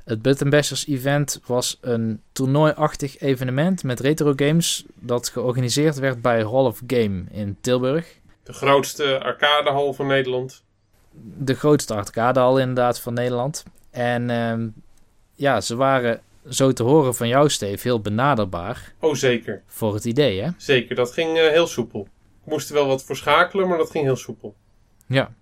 het Button Bashers event was een toernooiachtig evenement met retro games dat georganiseerd werd bij Hall of Game in Tilburg. De grootste arcadehal van Nederland. De grootste arcadehal inderdaad van Nederland. En ehm, ja, ze waren zo te horen van jou, Steve, heel benaderbaar Oh, zeker. voor het idee, hè? Zeker, dat ging eh, heel soepel. Ik moest er wel wat voor schakelen, maar dat ging heel soepel. Ja.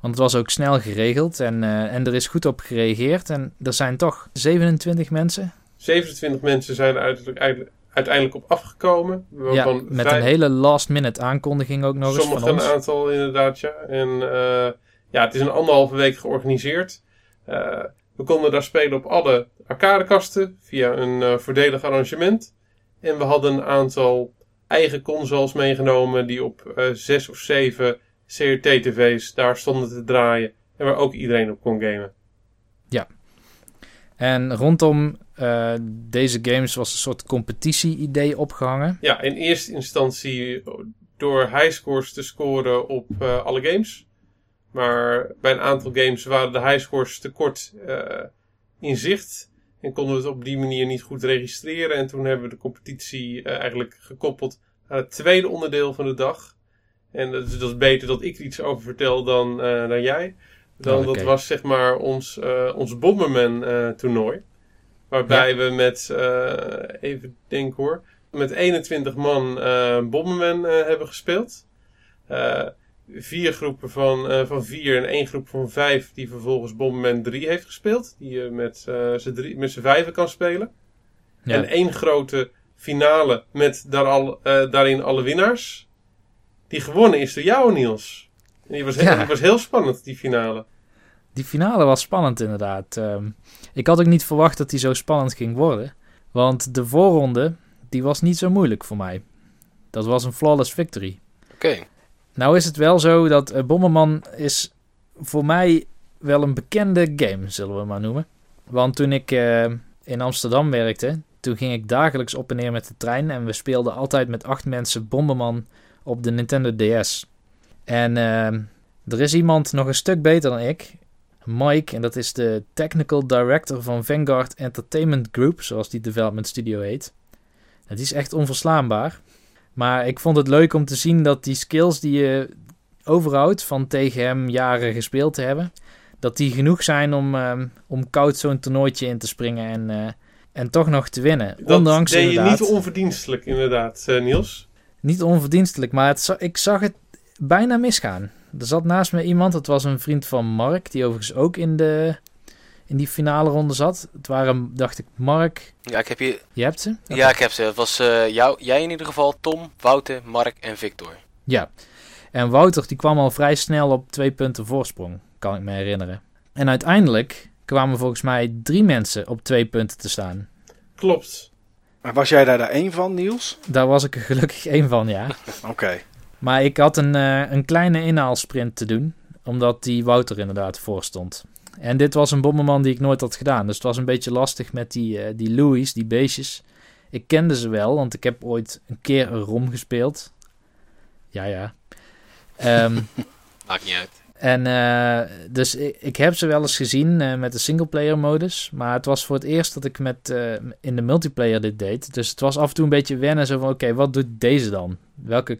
Want het was ook snel geregeld en, eh, en er is goed op gereageerd. En er zijn toch 27 mensen 27 mensen zijn er uiteindelijk, uite- uiteindelijk op afgekomen. ja, met vijf- een hele last-minute aankondiging ook nog eens Sommige van een ons. aantal inderdaad, ja. En eh, ja, het is een anderhalve week georganiseerd. Eh, we konden daar spelen op alle arcadekasten via een voordelig arrangement. En we hadden een aantal eigen consoles meegenomen die op zes of zeven CRT-tv's daar stonden te draaien. En waar ook iedereen op kon gamen. En rondom eh, deze games was een soort competitie-idee opgehangen. Ja, in eerste instantie door highscores te scoren op eh, alle games. Maar bij een aantal games waren de highscores te kort eh, in zicht. En konden we het op die manier niet goed registreren. En toen hebben we de competitie eigenlijk gekoppeld aan het tweede onderdeel van de dag. En dat is, dat is beter dat ik er iets over vertel dan, eh, dan jij. Dan, Oh, oké. Dat was zeg maar ons, eh, ons Bomberman eh, toernooi. Waarbij we met, even denken hoor, met 21 man Bomberman hebben gespeeld. Vier groepen van, van vier en één groep van vijf die vervolgens Bomberman 3 heeft gespeeld. Die je met eh, z'n drie- met z'n vijven kan spelen. Ja. En één grote finale met daar al, daarin alle winnaars. Die gewonnen is door jou, Niels. En die was, heel, Ja. die was heel spannend, die finale. Die finale was spannend inderdaad. Ehm, ik had ook niet verwacht dat die zo spannend ging worden. Want de voorronde, die was niet zo moeilijk voor mij. Dat was een flawless victory. Oké. Nou is het wel zo dat eh, Bomberman is voor mij wel een bekende game, zullen we maar noemen. Want toen ik eh, in Amsterdam werkte, toen ging ik dagelijks op en neer met de trein. En we speelden altijd met acht mensen Bomberman op de Nintendo DS. En eh, er is iemand nog een stuk beter dan ik. Mike, en dat is de technical director van Vanguard Entertainment Group, zoals die development studio heet. Het is echt onverslaanbaar. Maar ik vond het leuk om te zien dat die skills die je overhoudt van tegen hem jaren gespeeld te hebben, dat die genoeg zijn om, ehm, om koud zo'n toernooitje in te springen en, eh, en toch nog te winnen. Dat Ondanks deed je inderdaad, niet onverdienstelijk, inderdaad, eh, Niels. Niet onverdienstelijk, maar het, ik zag het bijna misgaan. Er zat naast me iemand, het was een vriend van Mark, die overigens ook in, de, in die finale ronde zat. Het waren, dacht ik, Mark, Ja, ik heb hier... je hebt ze? Ja, ik heb ze. Het was eh, jou, jij in ieder geval, Tom, Wouter, Mark en Victor. Ja. En Wouter die kwam al vrij snel op twee punten voorsprong, kan ik me herinneren. En uiteindelijk kwamen volgens mij drie mensen op twee punten te staan. Klopt. Maar was jij daar daar één van, Niels? Daar was ik er gelukkig één van, ja. Oké. Maar ik had een, eh, een kleine inhaalsprint te doen, omdat die Wouter inderdaad voor stond. En dit was een bommenman die ik nooit had gedaan, dus het was een beetje lastig met die, eh, die Louis, die beestjes. Ik kende ze wel, want ik heb ooit een keer een rom gespeeld. Ja, ja. Ehm, Maakt niet uit. En eh, dus ik, ik heb ze wel eens gezien eh, met de singleplayer modus. Maar het was voor het eerst dat ik met, eh, in de multiplayer dit deed. Dus het was af en toe een beetje wennen. Zo van, oké, wat doet deze dan? Welke,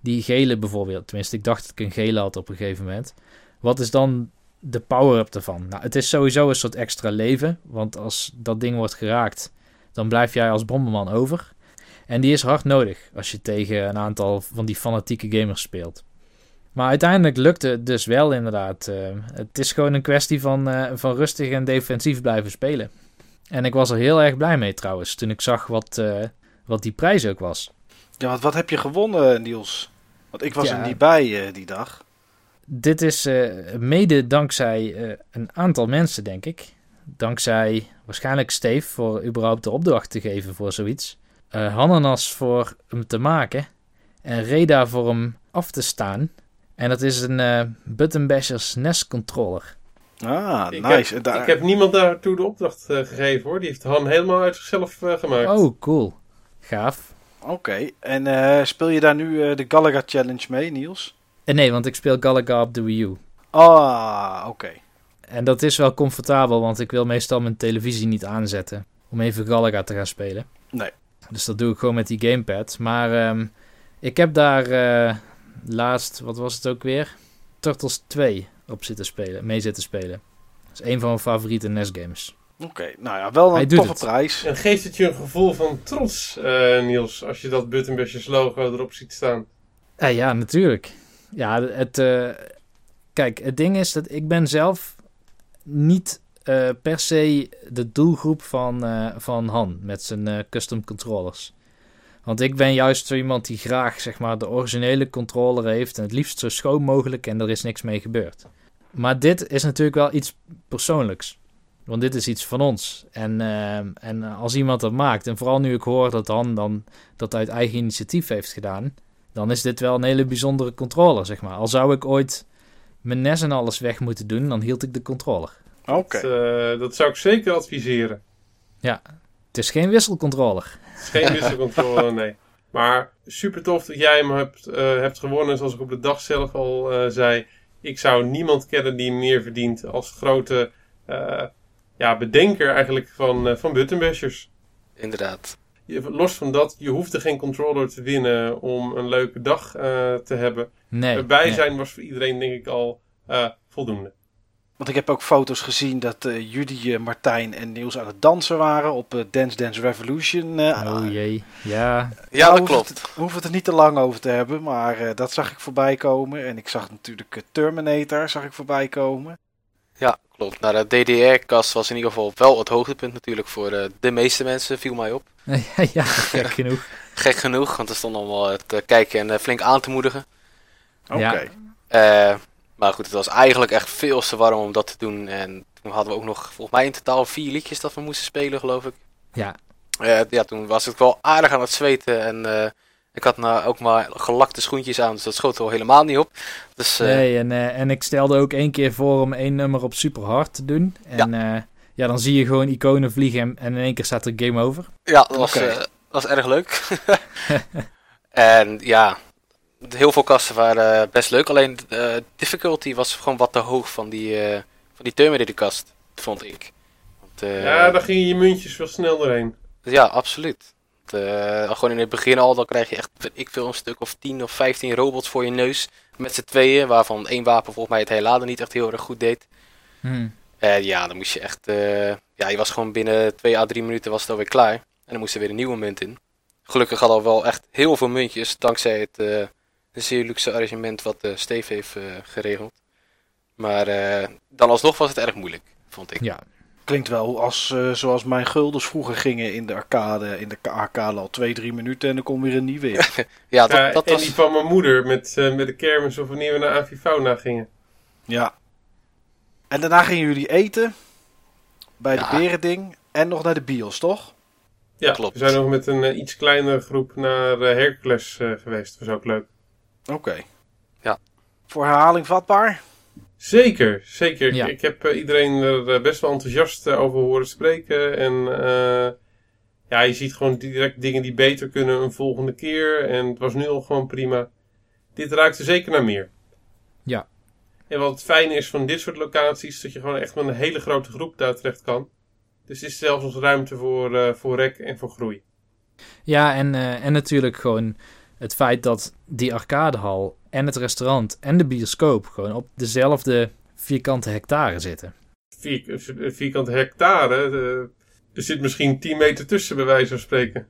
die gele bijvoorbeeld. Tenminste, ik dacht dat ik een gele had op een gegeven moment. Wat is dan de power-up ervan? Nou, het is sowieso een soort extra leven. Want als dat ding wordt geraakt, dan blijf jij als bomberman over. En die is hard nodig als je tegen een aantal van die fanatieke gamers speelt. Maar uiteindelijk lukte het dus wel inderdaad. Eh, het is gewoon een kwestie van, eh, van rustig en defensief blijven spelen. En ik was er heel erg blij mee trouwens, toen ik zag wat, eh, wat die prijs ook was. Ja, want wat heb je gewonnen, Niels? Want ik was Ja. er niet bij die dag. Dit is mede dankzij een aantal mensen, denk ik. Dankzij waarschijnlijk Steve voor überhaupt de opdracht te geven voor zoiets. Hananas voor hem te maken. En Reda voor hem af te staan. En dat is een uh, Button Bashers NES controller. Ah, Ik nice. heb, En daar- ik heb niemand daartoe de opdracht eh, gegeven hoor. Die heeft Han helemaal uit zichzelf eh, gemaakt. Oh, cool. Gaaf. Oké, en eh, speel je daar nu eh, de Galaga Challenge mee, Niels? Nee, want ik speel Galaga op de Wii U. Ah, oké. En dat is wel comfortabel, want ik wil meestal mijn televisie niet aanzetten. Om even Galaga te gaan spelen. Nee. Dus dat doe ik gewoon met die gamepad. Maar ehm, ik heb daar eh, laatst, wat was het ook weer? Turtles 2 op zitten spelen, mee zitten spelen. Dat is een van mijn favoriete NES-games. Oké, nou ja, wel een toffe het. prijs. En geeft het je een gevoel van trots, eh, Niels, als je dat Button Bashers logo erop ziet staan? Eh, ja, natuurlijk. Ja, het, eh, kijk, het ding is dat ik ben zelf niet eh, per se de doelgroep van, eh, van Han met zijn custom controllers. Want ik ben juist zo iemand die graag zeg maar, de originele controller heeft en het liefst zo schoon mogelijk en er is niks mee gebeurd. Maar dit is natuurlijk wel iets persoonlijks. Want dit is iets van ons. En, eh, en als iemand dat maakt, en vooral nu ik hoor dat Han dan dat uit eigen initiatief heeft gedaan, dan is dit wel een hele bijzondere controller, zeg maar. Al zou ik ooit mijn NES en alles weg moeten doen, dan hield ik de controller. Oké. Dat, eh, dat zou ik zeker adviseren. Het is geen wisselcontroller. Het is geen wisselcontrole, nee. Maar super tof dat jij hem hebt, eh, hebt gewonnen. Zoals ik op de dag zelf al eh, zei. Ik zou niemand kennen die meer verdient als grote eh, ja, bedenker eigenlijk van, eh van Button Bashers. Inderdaad. Je- Los van dat, je hoefde geen controller te winnen om een leuke dag eh, te hebben. Nee. Erbij nee. zijn was voor iedereen denk ik al eh, voldoende. Want ik heb ook foto's gezien dat eh Judy, eh, Martijn en Niels aan het dansen waren op eh, Dance Dance Revolution. Oh jee. Ja. Ja, Nou, dat klopt. Het, we hoeven het er niet te lang over te hebben, maar eh, dat zag ik voorbij komen. En ik zag natuurlijk Terminator zag ik voorbij komen. Ja, klopt. Nou, de DDR-kast was in ieder geval wel het hoogtepunt natuurlijk voor eh, de meeste mensen, viel mij op. ja, gek genoeg. Gek genoeg, want er stond allemaal te kijken en flink aan te moedigen. Oké. Ja. Maar goed, het was eigenlijk echt veel te warm om dat te doen. En toen hadden we ook nog, volgens mij in totaal vier liedjes dat we moesten spelen, geloof ik. Ja. Eh, ja, toen was ik wel aardig aan het zweten. En eh, ik had nou ook maar gelakte schoentjes aan, dus dat schoot wel helemaal niet op. Dus eh, Nee, en, en ik stelde ook één keer voor om één nummer op super hard te doen. En ja, ja dan zie je gewoon iconen vliegen en, en in één keer staat er game over. ja, dat was, was erg leuk. en ja, heel veel kasten waren best leuk. Alleen de difficulty was gewoon wat te hoog van die, eh van die Terminator kast, vond ik. Want, eh, ja, daar gingen je muntjes wel snel doorheen. Ja, absoluut. Eh, gewoon in het begin al, dan krijg je echt, ik veel, een stuk of 10 of 15 robots voor je neus. Met z'n tweeën, waarvan één wapen volgens mij het heladen niet echt heel erg goed deed. Hm. Eh, ja, dan moest je echt, eh, ja, je was gewoon binnen 2 à 3 minuten was het alweer klaar. En dan moest er weer een nieuwe munt in. Gelukkig hadden we wel echt heel veel muntjes, dankzij het eh, zeer luxe arrangement wat eh Steve heeft eh, geregeld. Maar eh, dan alsnog was het erg moeilijk, vond ik. Ja. Klinkt wel als, eh, zoals mijn guldens vroeger gingen in de arcade. In de arcade al twee, drie minuten en dan kom weer een nieuwe in. Ja, dat, Ja, dat en was... die van mijn moeder met, met de kermis of wanneer we naar Avifauna gingen. ja. En daarna gingen jullie eten bij Ja. de berending en nog naar de bios, toch? Ja, Klopt. we zijn nog met een iets kleinere groep naar Hercules geweest. Dat was ook leuk. Oké. Ja. Voor herhaling vatbaar? Zeker, zeker. Ja. Ik, ik heb eh, iedereen er eh, best wel enthousiast eh, over horen spreken. En eh, ja, je ziet gewoon direct dingen die beter kunnen een volgende keer. En het was nu al gewoon prima. Dit ruikt er zeker naar meer. Ja. En wat het fijne is van dit soort locaties, dat je gewoon echt met een hele grote groep daar terecht kan. Dus er is zelfs nog ruimte voor, eh, voor rek en voor groei. Ja, en, eh, en natuurlijk gewoon het feit dat die arcadehal en het restaurant en de bioscoop gewoon op dezelfde vierkante hectare zitten. Vier, vierkante hectare, eh, er zit misschien 10 meter tussen bij wijze van spreken.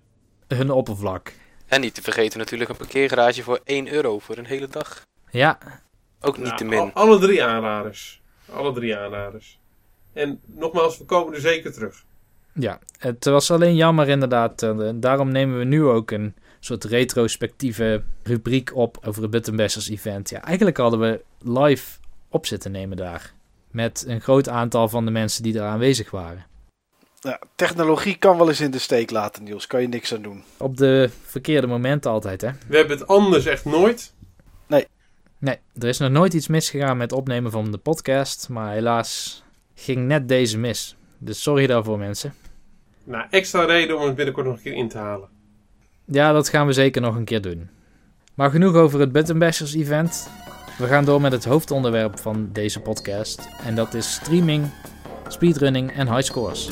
Hun oppervlak. En niet te vergeten natuurlijk een parkeergarage voor 1 euro voor een hele dag. Ja, Ook niet Nou, te al- min. alle drie aanraders. Alle drie aanraders. En nogmaals, we komen er zeker terug. ja, het was alleen jammer inderdaad. eh, daarom nemen we nu ook een soort retrospectieve rubriek op over het Button Bashers event. Ja, eigenlijk hadden we live op zitten nemen daar. Met een groot aantal van de mensen die er aanwezig waren. Ja, technologie kan wel eens in de steek laten, Niels. Kan je niks aan doen. Op de verkeerde momenten altijd, hè? We hebben het anders echt nooit. Nee, er is nog nooit iets misgegaan met opnemen van de podcast. Maar helaas ging net deze mis. Dus sorry daarvoor, mensen. Nou, extra reden om het binnenkort nog een keer in te halen. Ja, dat gaan we zeker nog een keer doen. Maar genoeg over het Button Bashers event. We gaan door met het hoofdonderwerp van deze podcast. En dat is streaming, speedrunning en high scores.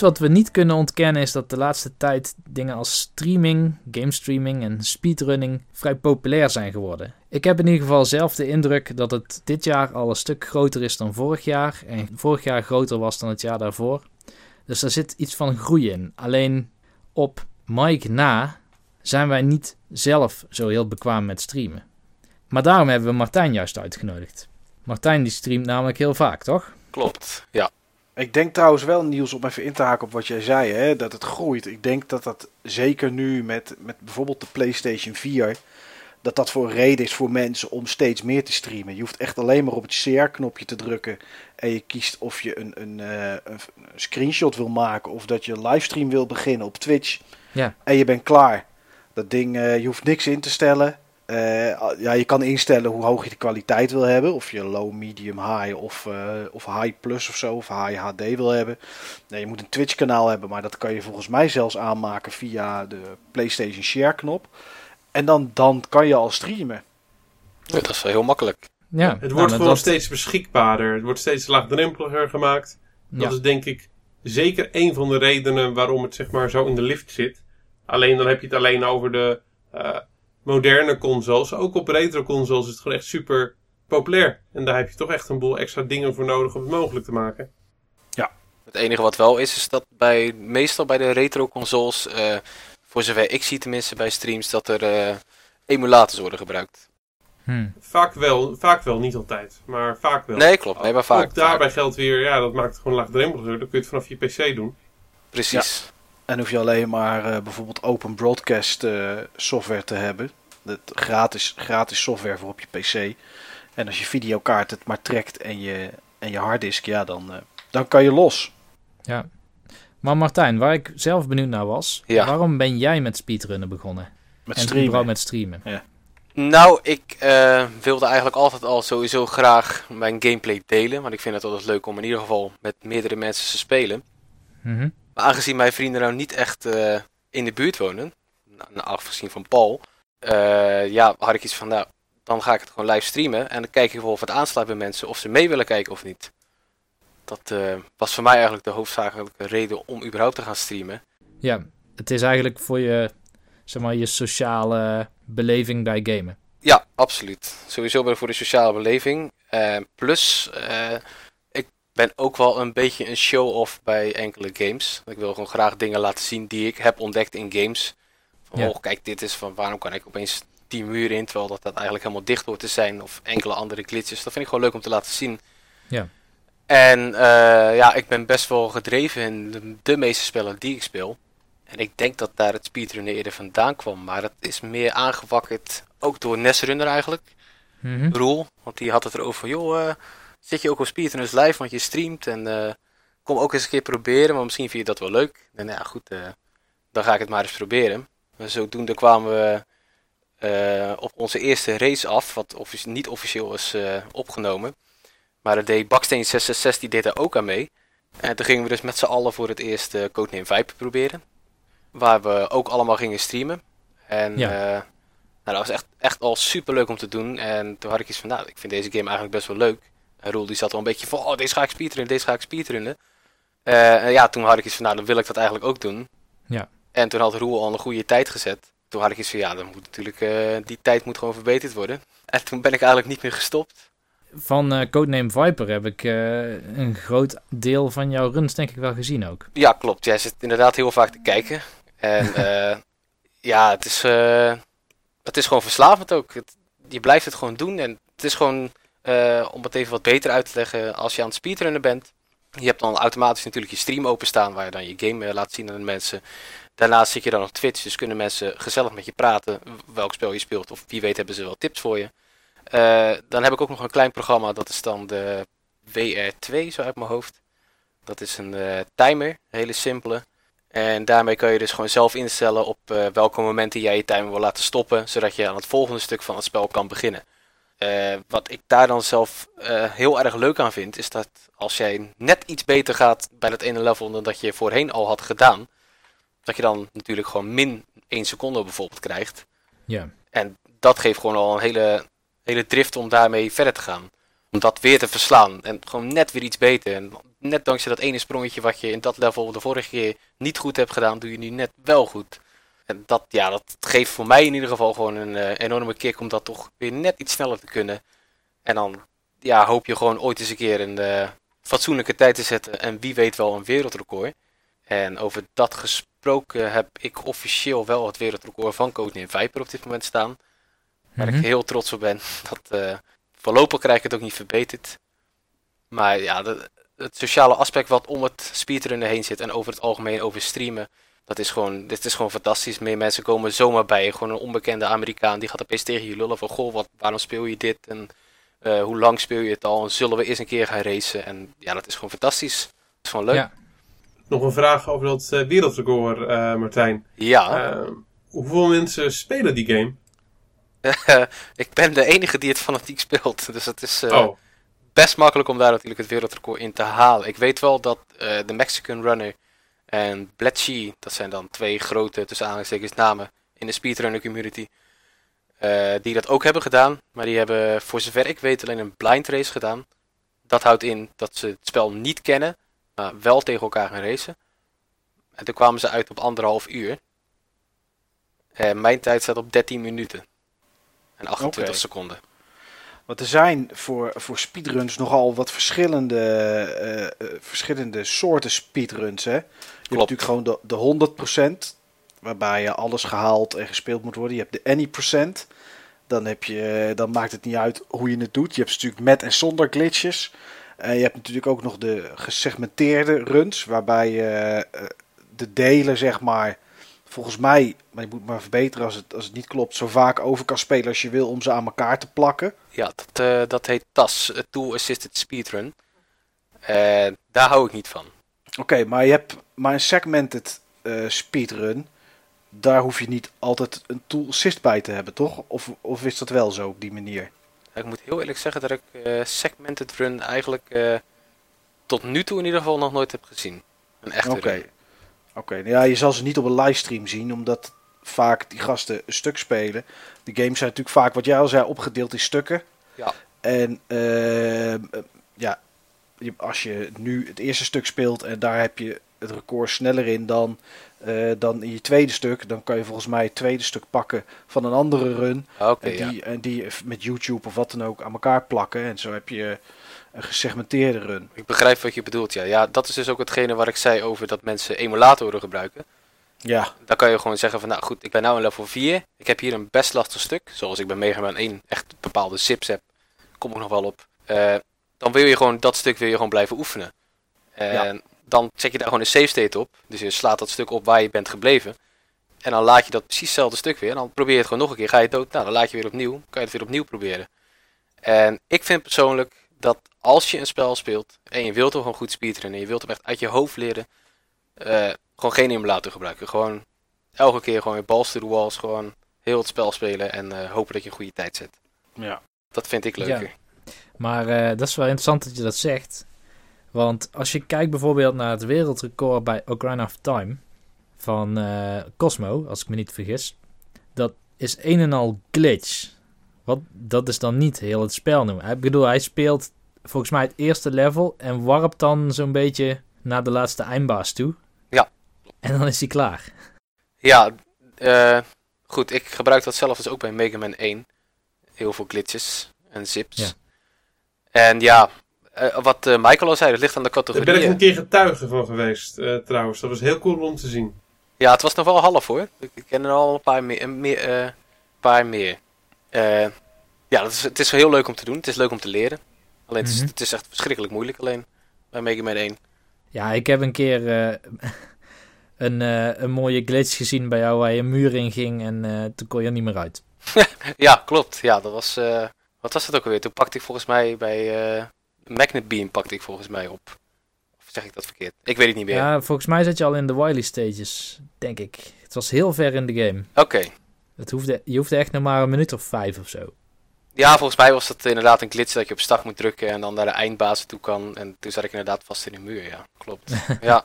Wat we niet kunnen ontkennen is dat de laatste tijd dingen als streaming, gamestreaming en speedrunning vrij populair zijn geworden. Ik heb in ieder geval zelf de indruk dat het dit jaar al een stuk groter is dan vorig jaar en vorig jaar groter was dan het jaar daarvoor. Dus er zit iets van groei in. Alleen op Mike na zijn wij niet zelf zo heel bekwaam met streamen. Maar daarom hebben we Martijn juist uitgenodigd. Martijn die streamt namelijk heel vaak, toch? Klopt, ja. Ik denk trouwens wel, Niels, om even in te haken op wat jij zei, hè, dat het groeit. Ik denk dat dat zeker nu met, met bijvoorbeeld de PlayStation 4, dat dat voor een reden is voor mensen om steeds meer te streamen. Je hoeft echt alleen maar op het share-knopje te drukken en je kiest of je een, een, eh, een, screenshot wil maken of dat je een livestream wil beginnen op Twitch. Ja. En je bent klaar. Dat ding, eh, je hoeft niks in te stellen. Uh, ja, je kan instellen hoe hoog je de kwaliteit wil hebben. Of je low, medium, high of, uh, of high plus of zo. Of high HD wil hebben. Nee, je moet een Twitch kanaal hebben. Maar dat kan je volgens mij zelfs aanmaken via de PlayStation Share knop. En dan, dan kan je al streamen. Ja, dat is wel heel makkelijk. Ja, Het nou, wordt dat- gewoon steeds beschikbaarder. Het wordt steeds laagdrempeliger gemaakt. Dat ja. is denk ik zeker een van de redenen waarom het zeg maar zo in de lift zit. Alleen dan heb je het alleen over de eh, moderne consoles. Ook op retro consoles is het gewoon echt super populair. En daar heb je toch echt een boel extra dingen voor nodig om het mogelijk te maken. Het enige wat wel is, is dat bij, meestal bij de retro consoles, eh, voor zover ik zie tenminste bij streams, dat er eh, emulators worden gebruikt. Hm. Vaak wel, vaak wel, niet altijd. Maar vaak wel. Nee, klopt. Nee, maar vaak. Ook daarbij geldt weer, ja, dat maakt het gewoon laagdrempeliger. Dan kun je het vanaf je PC doen. Precies. En hoef je alleen maar eh, bijvoorbeeld open broadcast eh, software te hebben. Dat gratis, gratis software voor op je PC. En als je videokaart het maar trekt en je, en je harddisk, ja, dan, eh, dan kan je los. Ja. Maar Martijn, waar ik zelf benieuwd naar was, Ja. waarom ben jij met speedrunnen begonnen? Met en streamen. met streamen? Nou, ik eh, wilde eigenlijk altijd al sowieso graag mijn gameplay delen. Want ik vind het altijd leuk om in ieder geval met meerdere mensen te spelen. Mhm. Maar aangezien mijn vrienden nou niet echt eh, in de buurt wonen, nou, afgezien van Paul, eh, ja, had ik iets van, nou, dan ga ik het gewoon live streamen. En dan kijk ik wel of het aansluit bij mensen, of ze mee willen kijken of niet. Dat eh, was voor mij eigenlijk de hoofdzakelijke reden om überhaupt te gaan streamen. Ja, het is eigenlijk voor je, zeg maar, je sociale beleving bij gamen. Ja, absoluut. Sowieso ben ik voor de sociale beleving. Plus, ben ook wel een beetje een show-off bij enkele games. Ik wil gewoon graag dingen laten zien die ik heb ontdekt in games. Van, Ja. oh, kijk, dit is van waarom kan ik opeens die muur in, terwijl dat, dat eigenlijk helemaal dicht hoort te zijn. Of enkele andere glitches. Dat vind ik gewoon leuk om te laten zien. Ja. En eh, ja, ik ben best wel gedreven in de, de meeste spellen die ik speel. En ik denk dat daar het speedrunnen eerder vandaan kwam. Maar dat is meer aangewakkerd, ook door Nesrunner eigenlijk. Mhm. Roel, want die had het erover van, joh, eh, zit je ook op speedrunners live, want je streamt. En eh, kom ook eens een keer proberen, maar misschien vind je dat wel leuk. En nou ja, goed, eh, dan ga ik het maar eens proberen. En zodoende kwamen we eh, op onze eerste race af, wat offici- niet officieel is opgenomen. Maar dat deed Baksteen 666, die deed daar ook aan mee. En toen gingen we dus met z'n allen voor het eerst eh Codename Viper proberen. Waar we ook allemaal gingen streamen. En Ja. nou, dat was echt, echt al super leuk om te doen. En toen had ik iets van, nou, ik vind deze game eigenlijk best wel leuk. En Roel die zat wel een beetje van, oh, deze ga ik speedrunnen, deze ga ik speedrunnen. Eh, en ja, toen had ik iets van, nou, dan wil ik dat eigenlijk ook doen. Ja. En toen had Roel al een goede tijd gezet. Toen had ik iets van, ja, dan moet natuurlijk, eh, die tijd moet gewoon verbeterd worden. En toen ben ik eigenlijk niet meer gestopt. Van eh, Codename Viper heb ik een groot deel van jouw runs denk ik wel gezien ook. Ja, klopt. Jij zit inderdaad heel vaak te kijken. En ja, het is, het is gewoon verslavend ook. Het- je blijft het gewoon doen. En het is gewoon, eh, om het even wat beter uit te leggen, als je aan het speedrunnen bent. Je hebt dan automatisch natuurlijk je stream openstaan waar je dan je game eh, laat zien aan de mensen. Daarnaast zit je dan op Twitch, dus kunnen mensen gezellig met je praten welk spel je speelt. Of wie weet hebben ze wel tips voor je. Eh, dan heb ik ook nog een klein programma, dat is dan de WR2, zo uit mijn hoofd. Dat is een timer, hele simpele. En daarmee kan je dus gewoon zelf instellen op welke momenten jij je timer wil laten stoppen, zodat je aan het volgende stuk van het spel kan beginnen. Eh, wat ik daar dan zelf eh, heel erg leuk aan vind, is dat als jij net iets beter gaat bij dat ene level dan dat je voorheen al had gedaan, dat je dan natuurlijk gewoon min 1 seconde bijvoorbeeld krijgt. Ja. En dat geeft gewoon al een hele, hele drift om daarmee verder te gaan. Om dat weer te verslaan. En gewoon net weer iets beter. En net dankzij dat ene sprongetje wat je in dat level de vorige keer niet goed hebt gedaan, doe je nu net wel goed. En dat, ja, dat geeft voor mij in ieder geval gewoon een eh, enorme kick om dat toch weer net iets sneller te kunnen. En dan ja, hoop je gewoon ooit eens een keer een fatsoenlijke tijd te zetten. En wie weet wel een wereldrecord. En over dat gesproken heb ik officieel wel het wereldrecord van Codename Viper op dit moment staan. Waar Mhm. ik heel trots op ben. Dat, eh, voorlopig krijg ik het ook niet verbeterd. Maar ja, de- het sociale aspect wat om het speedrunnen heen zit en over het algemeen over streamen. Dat is gewoon, dit is gewoon fantastisch. Meer mensen komen zomaar bij. je. Gewoon een onbekende Amerikaan die gaat opeens tegen je lullen van... Goh, wat, waarom speel je dit? En eh, hoe lang speel je het al? En zullen we eens een keer gaan racen? En ja, dat is gewoon fantastisch. Dat is gewoon leuk. Ja. Nog een vraag over dat eh, wereldrecord, eh, Martijn. Ja, hoeveel mensen spelen die game? ik ben de enige die het fanatiek speelt. Dus het is eh, oh, best makkelijk om daar natuurlijk het wereldrecord in te halen. Ik weet wel dat eh, de Mexican Runner en Bletchy, dat zijn dan twee grote, tussen aanhalingstekens, namen in de speedrunner community, eh, die dat ook hebben gedaan. Maar die hebben, voor zover ik weet, alleen een blind race gedaan. Dat houdt in dat ze het spel niet kennen, maar wel tegen elkaar gaan racen. En toen kwamen ze uit op anderhalf uur. En mijn tijd staat op 13 minuten. En 28 Oké. seconden. Want er zijn voor, voor speedruns nogal wat verschillende, eh, eh, verschillende soorten speedruns. Hè? Je hebt natuurlijk gewoon de, de 100%, waarbij je alles gehaald en gespeeld moet worden. Je hebt de any percent. Dan, heb je, dan maakt het niet uit hoe je het doet. Je hebt natuurlijk met en zonder glitches. Je hebt natuurlijk ook nog de gesegmenteerde runs, waarbij je eh, de delen, zeg maar, volgens mij, maar je moet maar verbeteren als het, als het niet klopt, zo vaak over kan spelen als je wil om ze aan elkaar te plakken. Ja, dat, eh, dat heet TAS, eh, Tool Assisted Speedrun. En daar hou ik niet van. Oké, maar je hebt maar een segmented eh, speedrun. Daar hoef je niet altijd een tool assist bij te hebben, toch? Of, of is dat wel zo op die manier? Ik moet heel eerlijk zeggen dat ik Segmented Run eigenlijk tot nu toe in ieder geval nog nooit heb gezien. Een echte Oké. Oké, nou ja, je zal ze niet op een livestream zien, omdat vaak die gasten een stuk spelen. De games zijn natuurlijk vaak, wat jij al zei, opgedeeld in stukken. Ja. En ehm, eh, ja, als je nu het eerste stuk speelt en daar heb je het record sneller in dan, eh, dan in je tweede stuk, dan kan je volgens mij het tweede stuk pakken van een andere run. En, ja. die, en die met YouTube of wat dan ook aan elkaar plakken. En zo heb je een gesegmenteerde run. Ik begrijp wat je bedoelt, ja. Ja, dat is dus ook hetgene waar ik zei over dat mensen emulatoren gebruiken. Ja, Dan kan je gewoon zeggen van, nou goed, ik ben nu in level 4. Ik heb hier een best lastig stuk. Zoals ik bij Mega Man 1 echt bepaalde zips heb. Kom ik nog wel op. Eh, dan wil je gewoon dat stuk wil je gewoon blijven oefenen. En dan zet je daar gewoon een save state op. Dus je slaat dat stuk op waar je bent gebleven. En dan laat je dat precies hetzelfde stuk weer. En dan probeer je het gewoon nog een keer. Ga je dood? Nou, dan laat je weer opnieuw. Kan je het weer opnieuw proberen. En ik vind persoonlijk dat als je een spel speelt en je wilt hem gewoon goed speedrunnen en je wilt hem echt uit je hoofd leren, eh, gewoon geen emulator gebruiken. Gewoon elke keer gewoon je balls to the walls, gewoon heel het spel spelen en eh, hopen dat je een goede tijd zet. ja. Dat vind ik leuker. Maar eh, dat is wel interessant dat je dat zegt. Want als je kijkt bijvoorbeeld naar het wereldrecord bij Ocarina of Time van eh, Cosmo, als ik me niet vergis, dat is een en al glitch. Wat, dat is dan niet heel het spel noemen. Ik bedoel, hij speelt volgens mij het eerste level en warpt dan zo'n beetje naar de laatste eindbaas toe. Ja. En dan is hij klaar. Ja, eh, goed. Ik gebruik dat zelf dus ook bij Mega Man 1. Heel veel glitches en zips. Ja. En ja, eh, wat eh, Michael al zei, het ligt aan de Daar ben ik een keer getuige van geweest, eh, trouwens. Dat was heel cool om te zien. Ja, het was nog wel half hoor. Ik ken er al een paar meer. Een meer, eh, paar meer. Eh, ja, dat is, het is heel leuk om te doen. Het is leuk om te leren. Alleen het, is, Mhm. het is echt verschrikkelijk moeilijk alleen bij Mega Man 1. Ja, ik heb een keer eh, een, eh, een mooie glitch gezien bij jou waar je een muur in ging en toen kon je er niet meer uit. Ja, klopt. Ja, dat was. eh, wat was het ook alweer? Toen pakte ik volgens mij bij. eh Magnet Beam pakte ik volgens mij op. Of zeg ik dat verkeerd? Ik weet het niet meer. Ja, volgens mij zat je al in de Wily stages, denk ik. Het was heel ver in de game. Oké. Het hoefde, je hoefde echt nog maar een minuut of vijf of zo. Ja, volgens mij was dat inderdaad een glitch dat je op start moet drukken en dan naar de eindbaas toe kan. En toen zat ik inderdaad vast in de muur, ja. Klopt. ja.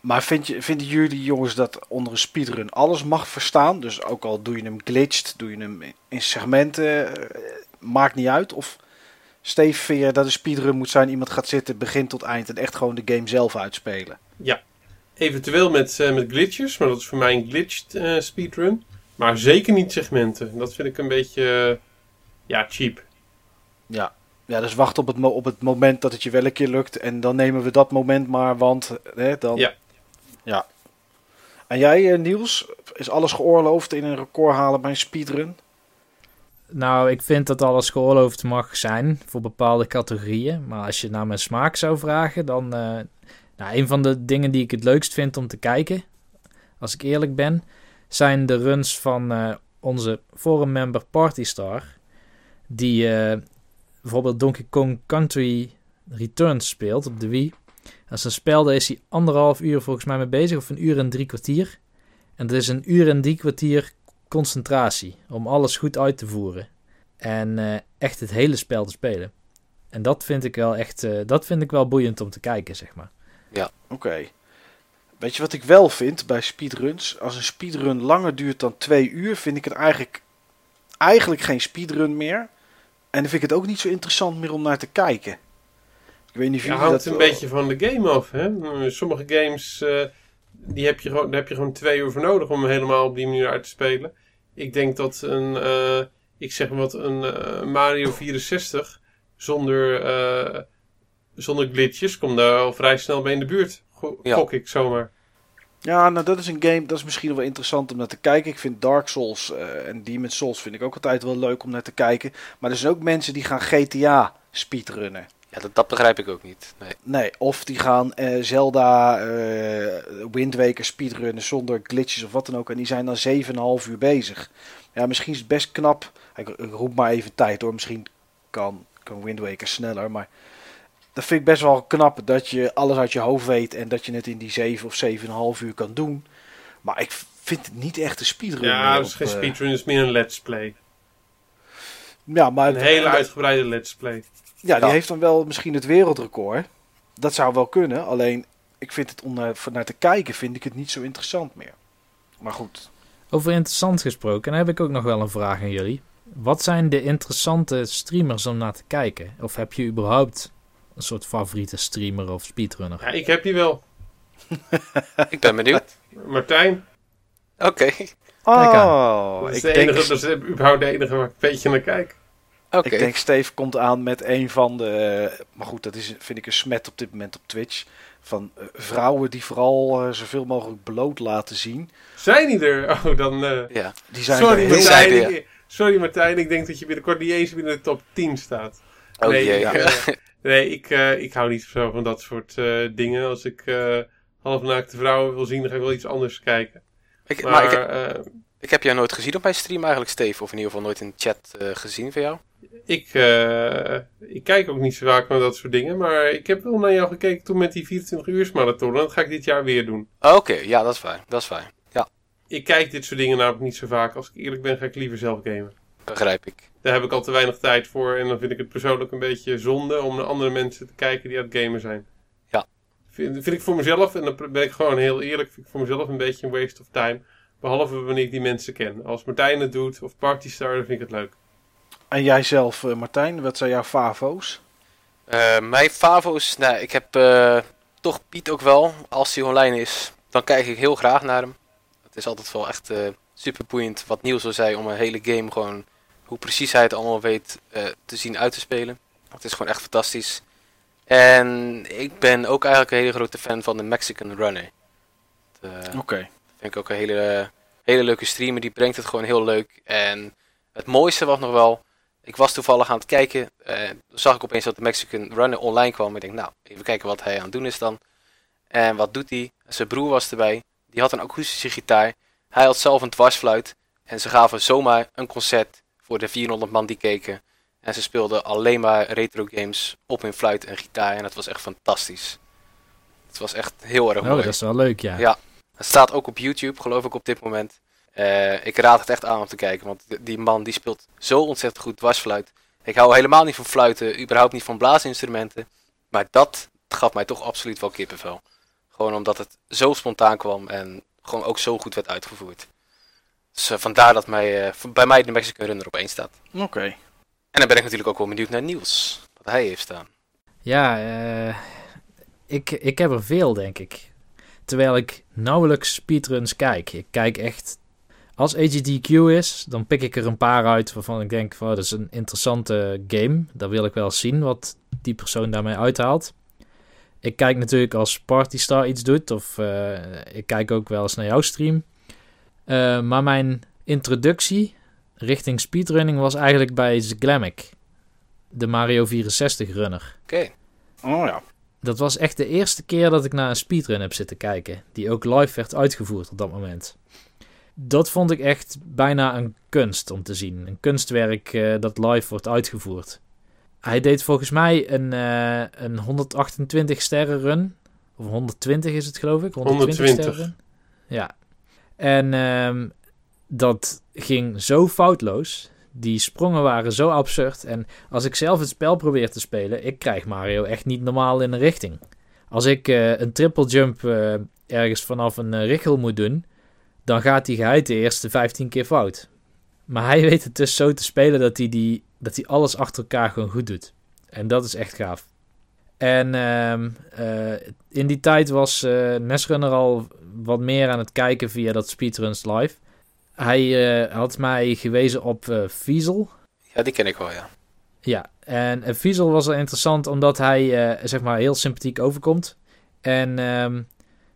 Maar vind je, vinden jullie jongens dat onder een speedrun alles mag verstaan? Dus ook al doe je hem glitched, doe je hem in segmenten, eh, maakt niet uit. Of Steve, vind je dat een speedrun moet zijn, iemand gaat zitten, begin tot eind en echt gewoon de game zelf uitspelen? Eventueel met, eh, met glitches, maar dat is voor mij een glitched eh, speedrun. Maar zeker niet segmenten. Dat vind ik een beetje, eh, ja, cheap. Ja. Ja, dus wacht op het, mo- op het moment dat het je wel een keer lukt en dan nemen we dat moment maar, want hè, dan... Ja. Ja. En jij, eh, Niels, is alles geoorloofd in een record halen bij een speedrun? Nou, ik vind dat alles geoorloofd mag zijn voor bepaalde categorieën. Maar als je naar mijn smaak zou vragen, dan... eh nou, een van de dingen die ik het leukst vind om te kijken, als ik eerlijk ben, zijn de runs van eh, onze forum-member Partystar. Die eh, bijvoorbeeld Donkey Kong Country Returns speelt op de Wii. Dat is een spel, daar is hij anderhalf uur volgens mij mee bezig, of een uur en drie kwartier. En dat is een uur en drie kwartier concentratie om alles goed uit te voeren. En eh, echt het hele spel te spelen. En dat vind ik wel echt, eh, dat vind ik wel boeiend om te kijken, zeg maar. Oké. Weet je wat ik wel vind bij speedruns? Als een speedrun langer duurt dan twee uur, vind ik het eigenlijk, eigenlijk geen speedrun meer. En dan vind ik het ook niet zo interessant meer om naar te kijken. Ik weet niet of Ja, hangt dat... een beetje van de game af. Hè? Sommige games, eh, die heb je gewoon, daar heb je gewoon twee uur voor nodig om helemaal op die manier uit te spelen. Ik denk dat een, eh, ik zeg maar wat, een eh, Mario 64 zonder, eh, zonder glitches komt daar al vrij snel bij in de buurt. Go- Ja. Gok ik zomaar. Ja, nou dat is een game, dat is misschien wel interessant om naar te kijken. Ik vind Dark Souls eh, en Demon's Souls vind ik ook altijd wel leuk om naar te kijken. Maar er zijn ook mensen die gaan GTA speedrunnen. ja dat, dat begrijp ik ook niet. Nee. Nee, of die gaan eh, Zelda eh Wind Waker speedrunnen zonder glitches of wat dan ook. En die zijn dan 7,5 uur bezig. Ja, misschien is het best knap. Ik, ik roep maar even tijd hoor. Misschien kan, kan Wind Waker sneller. Maar dat vind ik best wel knap dat je alles uit je hoofd weet. En dat je het in die 7 of 7,5 uur kan doen. Maar ik vind het niet echt een speedrun. Ja, meer dat is op, geen eh, speedrun, het is meer een let's play. Ja, maar Een hele uitgebreide let's play. Ja, die Ja. heeft dan wel misschien het wereldrecord. Dat zou wel kunnen. Alleen, ik vind het om naar te kijken, vind ik het niet zo interessant meer. Maar goed. Over interessant gesproken, dan heb ik ook nog wel een vraag aan jullie. Wat zijn de interessante streamers om naar te kijken? Of heb je überhaupt een soort favoriete streamer of speedrunner? Ja, ik heb die wel. Ik ben benieuwd. Martijn, Oké. Oh, dat is, ik, de denk, enige, dat is überhaupt de enige waar ik een beetje naar kijk. Oké. ik denk Steve komt aan met een van de... eh, maar goed, dat is, vind ik een smet op dit moment op Twitch. Van eh, vrouwen die vooral eh, zoveel mogelijk bloot laten zien. Zijn die er? Oh, dan... eh, Ja. Die zijn sorry, er heel Martijn. Sorry Martijn, ik denk dat je binnenkort niet eens binnen de top 10 staat. Oh nee, jee. nee ik, eh, ik hou niet zo van dat soort eh, dingen. Als ik eh halfnaakte vrouwen wil zien, dan ga ik wel iets anders kijken. ik, Maar, maar ik, heb- ik heb jou nooit gezien op mijn stream eigenlijk, Steve. Of in ieder geval nooit in de chat gezien van jou. ik, ik kijk ook niet zo vaak naar dat soort dingen. Maar ik heb wel naar jou gekeken toen met die 24 uur marathon. Dat ga ik dit jaar weer doen. Oké, ja, dat is fijn. Dat is fijn. Ja, Ik kijk dit soort dingen namelijk niet zo vaak. Als ik eerlijk ben, ga ik liever zelf gamen. Begrijp ik. Daar heb ik al te weinig tijd voor. En dan vind ik het persoonlijk een beetje zonde om naar andere mensen te kijken die aan het gamen zijn. Ja. Vind, vind ik voor mezelf, en dan ben ik gewoon heel eerlijk, vind ik voor mezelf een beetje een waste of time. Behalve wanneer ik die mensen ken. Als Martijn het doet of Partystar, dan vind ik het leuk. En jij zelf, eh, Martijn, wat zijn jouw favo's? Eh, mijn favo's, nou, ik heb eh, toch Piet ook wel. Als hij online is, dan kijk ik heel graag naar hem. het is altijd wel echt eh, super boeiend wat Niels al zei om een hele game gewoon, hoe precies hij het allemaal weet eh, te zien uit te spelen. Het is gewoon echt fantastisch. En ik ben ook eigenlijk een hele grote fan van de Mexican Runner. Eh, Oké. vind ik ook een hele, hele leuke streamer. Die brengt het gewoon heel leuk. En het mooiste was nog wel. Ik was toevallig aan het kijken. toen zag ik opeens dat de Mexican Runner online kwam. Ik denk, nou, even kijken wat hij aan het doen is dan. En wat doet hij? Zijn broer was erbij. Die had een akoestische gitaar. Hij had zelf een dwarsfluit. En ze gaven zomaar een concert voor de 400 man die keken. En ze speelden alleen maar retro games op hun fluit en gitaar. En dat was echt fantastisch. Het was echt heel erg Oh, mooi. dat is wel leuk, ja. Ja. Het staat ook op YouTube, geloof ik, op dit moment. Eh, ik raad het echt aan om te kijken, want die man die speelt zo ontzettend goed dwarsfluit. Ik hou helemaal niet van fluiten, überhaupt niet van blaasinstrumenten. Maar dat gaf mij toch absoluut wel kippenvel. Gewoon omdat het zo spontaan kwam en gewoon ook zo goed werd uitgevoerd. Dus eh, vandaar dat mij, eh, bij mij de Mexican Runner op één staat. Oké. En dan ben ik natuurlijk ook wel benieuwd naar Niels, wat hij heeft staan. Ja, eh, ik, ik heb er veel, denk ik. Terwijl ik nauwelijks speedruns kijk. Ik kijk echt... Als AGDQ is, dan pik ik er een paar uit waarvan ik denk... Van, oh, dat is een interessante game. Dat wil ik wel zien, wat die persoon daarmee uithaalt. Ik kijk natuurlijk als Partystar iets doet. Of eh, ik kijk ook wel eens naar jouw stream. Eh, maar mijn introductie richting speedrunning was eigenlijk bij Zglamic. De Mario 64 runner. Oké, Oh ja. Dat was echt de eerste keer dat ik naar een speedrun heb zitten kijken. Die ook live werd uitgevoerd op dat moment. Dat vond ik echt bijna een kunst om te zien. Een kunstwerk eh, dat live wordt uitgevoerd. Hij deed volgens mij een, eh, een 128 sterren run. Of 120 is het geloof ik. 120, 120. sterren. Ja. En ehm, dat ging zo foutloos. Die sprongen waren zo absurd. En als ik zelf het spel probeer te spelen, ik krijg Mario echt niet normaal in een richting. Als ik eh, een triple jump eh, ergens vanaf een eh, richel moet doen, dan gaat die geheid de eerste 15 keer fout. Maar hij weet het dus zo te spelen dat hij, die, dat hij alles achter elkaar gewoon goed doet. En dat is echt gaaf. En ehm, eh, in die tijd was eh Nesrunner al wat meer aan het kijken via dat Speedruns Live. Hij eh, had mij gewezen op Fiesel. ja, die ken ik wel, ja. Ja, en Fiesel was wel interessant omdat hij zeg maar heel sympathiek overkomt. En ehm,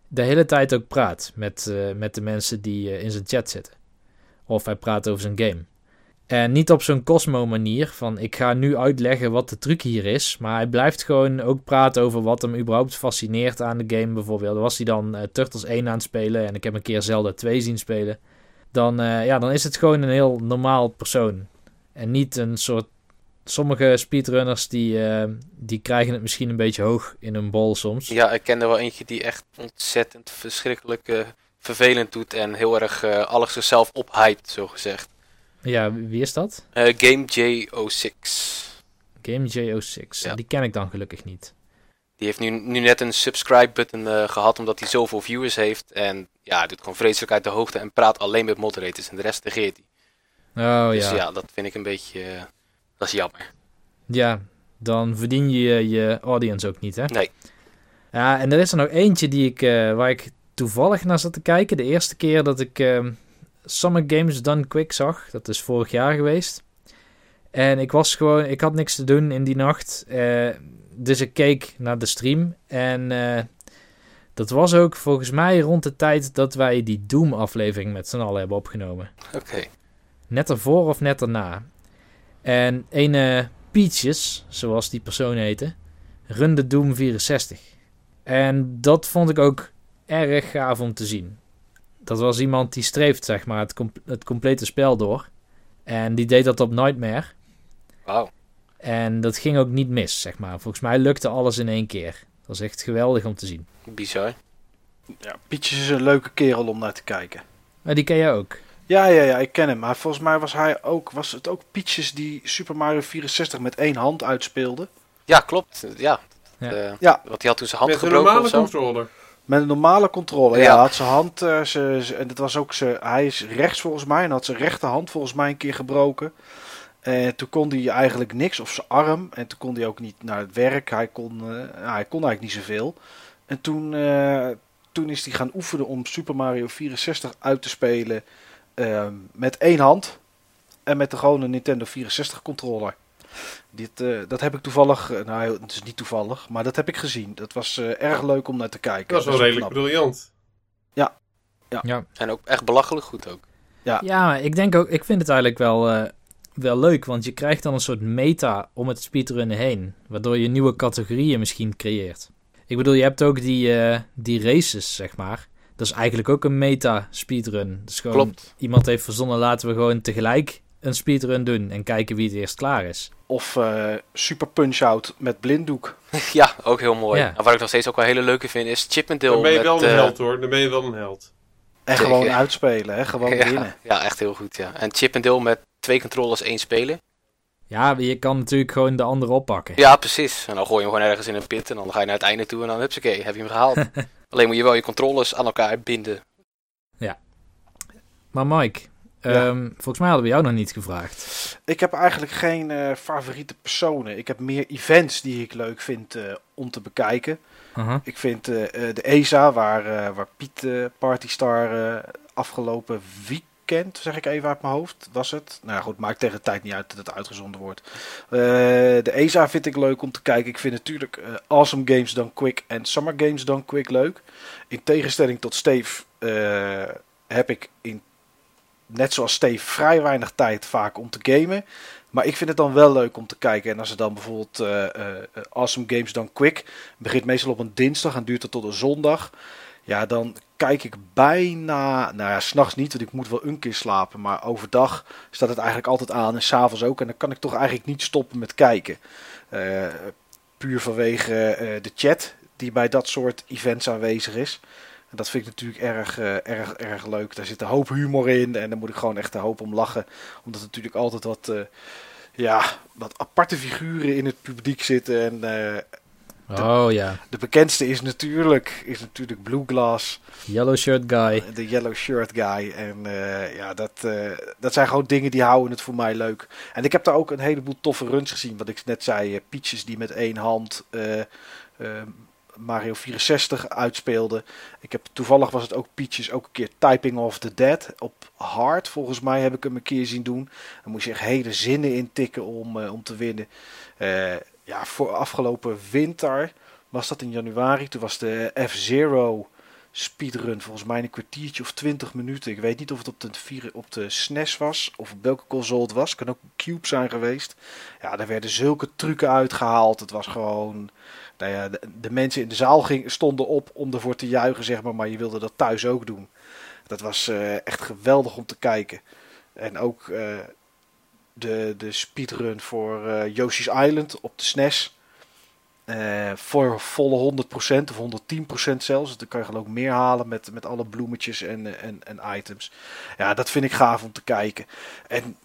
de hele tijd ook praat met, met de mensen die in zijn chat zitten. Of hij praat over zijn game. En niet op zo'n Cosmo manier van ik ga nu uitleggen wat de truc hier is. Maar hij blijft gewoon ook praten over wat hem überhaupt fascineert aan de game. Bijvoorbeeld was hij dan eh, Turtles 1 aan het spelen en ik heb een keer Zelda 2 zien spelen. Dan, eh, ja, dan is het gewoon een heel normaal persoon. En niet een soort sommige speedrunners die, eh, die krijgen het misschien een beetje hoog in hun bol soms. Ja, ik ken er wel eentje die echt ontzettend verschrikkelijk vervelend doet en heel erg alles zichzelf ophypt, zo gezegd. Ja, wie is dat? Eh, Game J06. Game J06. Ja. Die ken ik dan gelukkig niet. Die heeft nu, nu net een subscribe button eh, gehad omdat hij zoveel viewers heeft. En ja, hij doet gewoon vreselijk uit de hoogte en praat alleen met moderators en de rest negeert hij. Oh dus ja. ja. dat vind ik een beetje, eh, dat is jammer. Ja, dan verdien je je audience ook niet, hè? Nee. Ja, en er is er nog eentje die ik, waar ik toevallig naar zat te kijken. De eerste keer dat ik ehm, Summer Games Done Quick zag. Dat is vorig jaar geweest. En ik was gewoon, ik had niks te doen in die nacht. eh, dus ik keek naar de stream. En eh, dat was ook volgens mij rond de tijd dat wij die Doom-aflevering met z'n allen hebben opgenomen. Oké. Net ervoor of net erna. En een Peaches, zoals die persoon heette, runde Doom 64. En dat vond ik ook erg gaaf om te zien. Dat was iemand die streeft, zeg maar, het, com- het complete spel door. En die deed dat op Nightmare. Wauw. En dat ging ook niet mis, zeg maar. Volgens mij lukte alles in één keer. Dat was echt geweldig om te zien. Bizar. ja. Pietjes is een leuke kerel om naar te kijken. Maar die ken jij ook. Ja, ja, ja, ik ken hem. Maar volgens mij was hij ook, was het ook Peaches die Super Mario 64 met één hand uitspeelde. Ja, klopt. Ja. Ja. Eh, Ja. Want hij had toen zijn hand Met een gebroken normale of zo. controller. Met een normale controle. Ja, Ja. had zijn hand, eh, ze, ze- en dat was ook ze, hij is rechts volgens mij en had zijn rechterhand volgens mij een keer gebroken. En toen kon hij eigenlijk niks, of zijn arm. En toen kon hij ook niet naar het werk. Hij kon, eh, hij kon eigenlijk niet zoveel. En toen, eh, toen is hij gaan oefenen om Super Mario 64 uit te spelen met één hand en met de gewone Nintendo 64 controller. Dit, eh, dat heb ik toevallig, eh, nou het is niet toevallig, maar dat heb ik gezien. Dat was eh, erg leuk om naar te kijken. Dat was wel redelijk knap. briljant. Ja. En ook echt belachelijk goed ook. Ja. Ja, ik denk ook, ik vind het eigenlijk wel, eh, wel leuk, want je krijgt dan een soort meta om het speedrunnen heen, waardoor je nieuwe categorieën misschien creëert. Ik bedoel, je hebt ook die, eh, die races, zeg maar. Dat is eigenlijk ook een meta speedrun. Dus gewoon Klopt. iemand heeft verzonnen, laten we gewoon tegelijk een speedrun doen en kijken wie het eerst klaar is. Of eh, Super Punch-Out met blinddoek. Ja, ook heel mooi. Ja. En wat ik nog steeds ook wel hele leuke vind is Chip and Dale Dan ben je met, wel een eh, held hoor. Dan ben je wel een held. En gewoon uitspelen, hè? gewoon ja, winnen. ja, echt heel goed, ja. En Chip and Dale met twee controllers, één spelen. Ja, je kan natuurlijk gewoon de andere oppakken. Ja, precies. En dan gooi je hem gewoon ergens in een pit en dan ga je naar het einde toe en dan hupsakee, heb je hem gehaald. Alleen moet je wel je controllers aan elkaar binden. Maar Mike, Ja. ehm, volgens mij hadden we jou nog niet gevraagd. Ik heb eigenlijk geen eh, favoriete personen. Ik heb meer events die ik leuk vind eh, om te bekijken. Ik vind eh, de ESA, waar, waar Piet Partystar afgelopen weekend, zeg ik even uit mijn hoofd, was het. Nou ja, goed, maakt tegen de tijd niet uit dat het uitgezonden wordt. De ESA vind ik leuk om te kijken. Ik vind natuurlijk Awesome Games Done Quick en Summer Games Done Quick leuk. In tegenstelling tot Steve heb ik in, net zoals Steve vrij weinig tijd vaak om te gamen. Maar ik vind het dan wel leuk om te kijken. En als er dan bijvoorbeeld eh, eh, Awesome Games Done Quick begint meestal op een dinsdag en duurt het tot een zondag. Ja, dan kijk ik bijna, nou ja, s'nachts niet, want ik moet wel een keer slapen. Maar overdag staat het eigenlijk altijd aan en s'avonds ook. En dan kan ik toch eigenlijk niet stoppen met kijken. Eh, puur vanwege de chat die bij dat soort events aanwezig is. En dat vind ik natuurlijk erg, eh, erg, erg leuk. Daar zit een hoop humor in en daar moet ik gewoon echt een hoop om lachen. Omdat er natuurlijk altijd wat, eh, ja, wat aparte figuren in het publiek zitten. En eh, Oh ja, de bekendste is natuurlijk, is natuurlijk Blue Glass, yellow shirt guy. de yellow shirt guy. En ja, dat, dat zijn gewoon dingen die houden het voor mij leuk. En ik heb daar ook een heleboel toffe runs gezien. Wat ik net zei, Peaches die met één hand Mario 64 uitspeelde. Ik heb, toevallig was het ook Peaches ook een keer Typing of the Dead op hard. Volgens mij heb ik hem een keer zien doen. Dan moest je echt hele zinnen intikken om, eh, om te winnen. Eh, ja, voor afgelopen winter was dat in januari. Toen was de F-Zero speedrun volgens mij een kwartiertje of 20 minuten. Ik weet niet of het op de, op de SNES was of op welke console het was. Kan ook Cube zijn geweest. Ja, daar werden zulke trucken uitgehaald. Het was gewoon... Nou ja, de, mensen in de zaal stonden op om ervoor te juichen, zeg maar. Maar je wilde dat thuis ook doen. Dat was eh, echt geweldig om te kijken. En ook eh, de, de speedrun voor eh, Yoshi's Island op de SNES. Eh, voor volle 100% of 110% zelfs. Dan kan je geloof ik meer halen met, met alle bloemetjes en, en, en items. Ja, dat vind ik gaaf om te kijken. En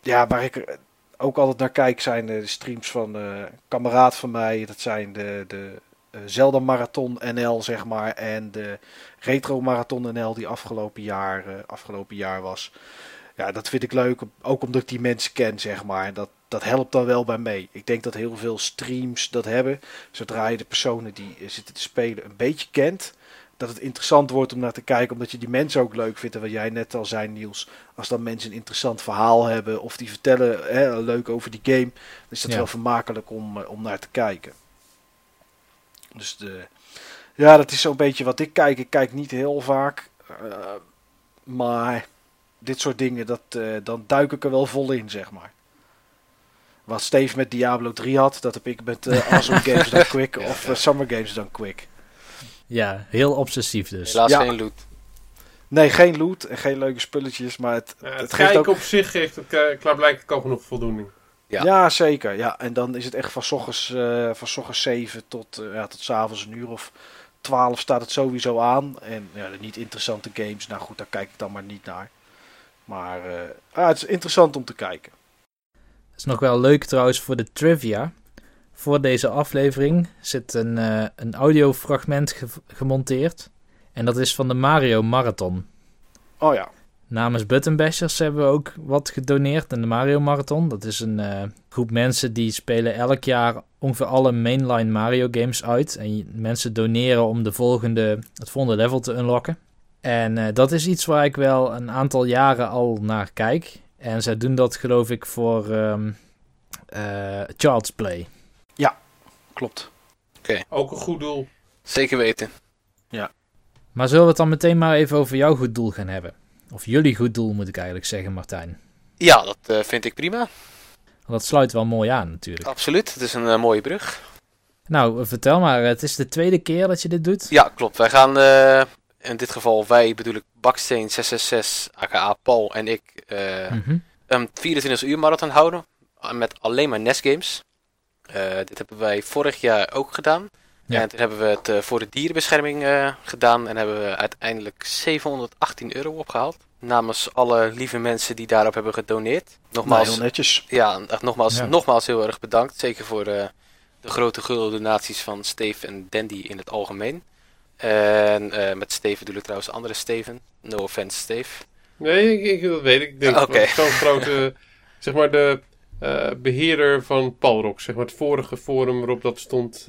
ja, waar ik ook altijd naar kijk zijn de streams van eh, een kameraad van mij. Dat zijn de, de eh, Zelda Marathon NL, zeg maar. En de Retro Marathon NL die afgelopen jaar, eh, afgelopen jaar was. Ja, dat vind ik leuk. Ook omdat ik die mensen ken, zeg maar. Dat, dat helpt dan wel bij mee. Ik denk dat heel veel streams dat hebben. Zodra je de personen die zitten te spelen een beetje kent. Dat het interessant wordt om naar te kijken. Omdat je die mensen ook leuk vindt. En wat jij net al zei, Niels. Als dan mensen een interessant verhaal hebben. Of die vertellen hè, leuk over die game. Dan is dat Ja. wel vermakelijk om, eh, om naar te kijken. Dus de, ja, dat is zo'n beetje wat ik kijk. Ik kijk niet heel vaak. eh, maar dit soort dingen, dat, eh, dan duik ik er wel vol in, zeg maar. Wat Steve met Diablo 3 had, dat heb ik met eh, Awesome Games Done Quick of Summer Games Done Quick. Ja, heel obsessief dus. Helaas Ja. geen loot. Nee, geen loot en geen leuke spulletjes, maar het, Ja, het het geeft kijken ook... op zich geeft het eh, klaarblijkelijk ook genoeg voldoening. Ja. Ja. zeker. Ja. En dan is het echt van s ochtends, eh, van 's ochtends 7 tot, eh, ja, tot 's avonds een uur of 12 staat het sowieso aan. En ja, de niet interessante games, nou goed, daar kijk ik dan maar niet naar. Maar eh, ah, het is interessant om te kijken. Het is nog wel leuk trouwens voor de trivia. Voor deze aflevering zit een, eh, een audiofragment ge- gemonteerd. En dat is van de Mario Marathon. Oh ja, Namens Buttonbashers hebben we ook wat gedoneerd aan de Mario Marathon. Dat is een uh, groep mensen die spelen elk jaar ongeveer alle mainline Mario games uit. En mensen doneren om de volgende, het volgende level te unlocken. En uh, dat is iets waar ik wel een aantal jaren al naar kijk. En zij doen dat geloof ik voor um, uh, Child's Play. Klopt. Oké. Ook een goed doel. Zeker weten. Ja. Maar zullen we het dan meteen maar even over jouw goed doel gaan hebben? Of jullie goed doel moet ik eigenlijk zeggen, Martijn. Ja, dat uh, vind ik prima. Dat sluit wel mooi aan natuurlijk. Absoluut, het is een uh, mooie brug. Nou, vertel maar, het is de tweede keer dat je dit doet? Ja, klopt. Wij gaan, uh, in dit geval wij bedoel ik Baksteen 666, aka Paul en ik, mm -hmm. een 24 uur marathon houden. Met alleen maar NES games. Dit hebben wij vorig jaar ook gedaan. Ja. En toen hebben we het uh, voor de dierenbescherming uh, gedaan en hebben we uiteindelijk 718 euro opgehaald. Namens alle lieve mensen die daarop hebben gedoneerd. Nogmaals, nou, heel netjes. Ja, echt nogmaals, ja. nogmaals heel erg bedankt. Zeker voor uh, de grote gulden donaties van Steve en Dandy in het algemeen. En met Steven bedoel ik trouwens andere Steven. No offense, Steve. Nee, ik, ik, dat weet ik. Ik denk okay. zo'n grote, zeg maar de beheerder van Palrock. Zeg maar het vorige forum waarop dat stond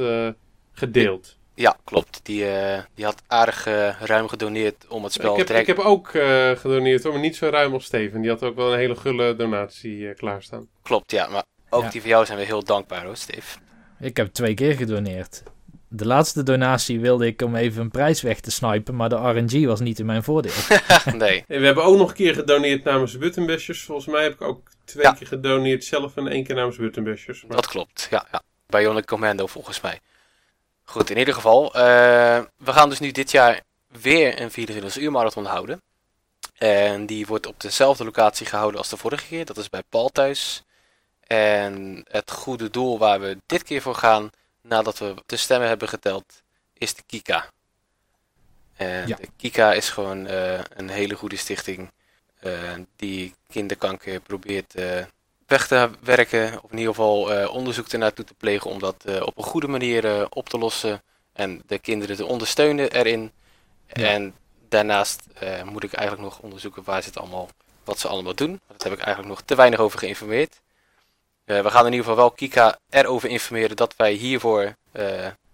gedeeld. Ja, klopt. Die, uh, die had aardig uh, ruim gedoneerd om het spel te trekken. Ik heb ook uh, gedoneerd, maar niet zo ruim als Steven. Die had ook wel een hele gulle donatie klaarstaan. Klopt, ja. Maar ook ja. die van jou zijn we heel dankbaar hoor, Steve. Ik heb twee keer gedoneerd. De laatste donatie wilde ik om even een prijs weg te snipen, maar de RNG was niet in mijn voordeel. nee. En we hebben ook nog een keer gedoneerd namens Buttonbashers. Volgens mij heb ik ook twee ja. keer gedoneerd zelf en één keer namens Buttonbashers. Maar... Dat klopt, ja. ja. Bionic Commando volgens mij. Goed, in ieder geval. Uh, we gaan dus nu dit jaar weer een 24 uur marathon houden. En die wordt op dezelfde locatie gehouden als de vorige keer. Dat is bij Paul thuis. En het goede doel waar we dit keer voor gaan, nadat we de stemmen hebben geteld, is de Kika. En ja. de Kika is gewoon uh, een hele goede stichting uh, die kinderkanker probeert weg te werken. Of in ieder geval onderzoek ernaartoe te plegen om dat op een goede manier op te lossen. En de kinderen te ondersteunen erin. Ja. En daarnaast moet ik eigenlijk nog onderzoeken waar ze het allemaal, wat ze allemaal doen. Dat heb ik eigenlijk nog te weinig over geïnformeerd. We gaan in ieder geval wel Kika erover informeren dat wij hiervoor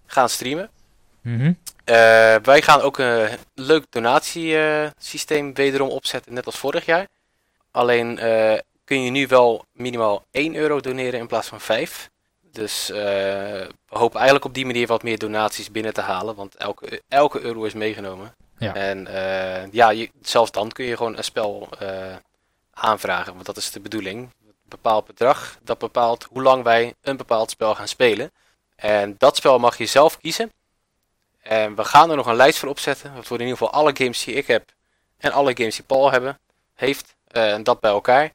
gaan streamen. Mm -hmm. wij gaan ook een leuk donatiesysteem wederom opzetten, net als vorig jaar. Alleen kun je nu wel minimaal 1 euro doneren in plaats van 5. Dus we hopen eigenlijk op die manier wat meer donaties binnen te halen. Want elke, elke euro is meegenomen. Ja. En ja, je, zelfs dan kun je gewoon een spel aanvragen. Want dat is de bedoeling. Bepaald bedrag, dat bepaalt hoe lang wij een bepaald spel gaan spelen. En dat spel mag je zelf kiezen. En we gaan er nog een lijst voor opzetten. Voor in ieder geval alle games die ik heb. En alle games die Paul hebben, heeft. en dat bij elkaar.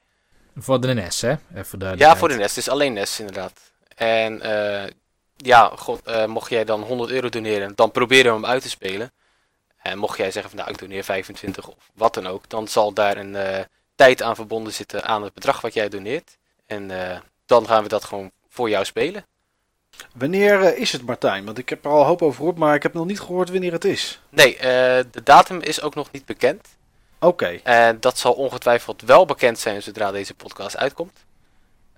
Voor de NES, hè? Even ja, voor de NES. Het is alleen NES, inderdaad. En uh, ja, god, uh, mocht jij dan 100 euro doneren, dan proberen we hem uit te spelen. En mocht jij zeggen van nou, ik doneer 25 of wat dan ook, dan zal daar een uh, tijd aan verbonden zitten aan het bedrag wat jij doneert. En dan gaan we dat gewoon voor jou spelen. Wanneer is het, Martijn? Want ik heb er al hoop over gehoord, maar ik heb nog niet gehoord wanneer het is. Nee, de datum is ook nog niet bekend. Oké. Okay. En dat zal ongetwijfeld wel bekend zijn zodra deze podcast uitkomt.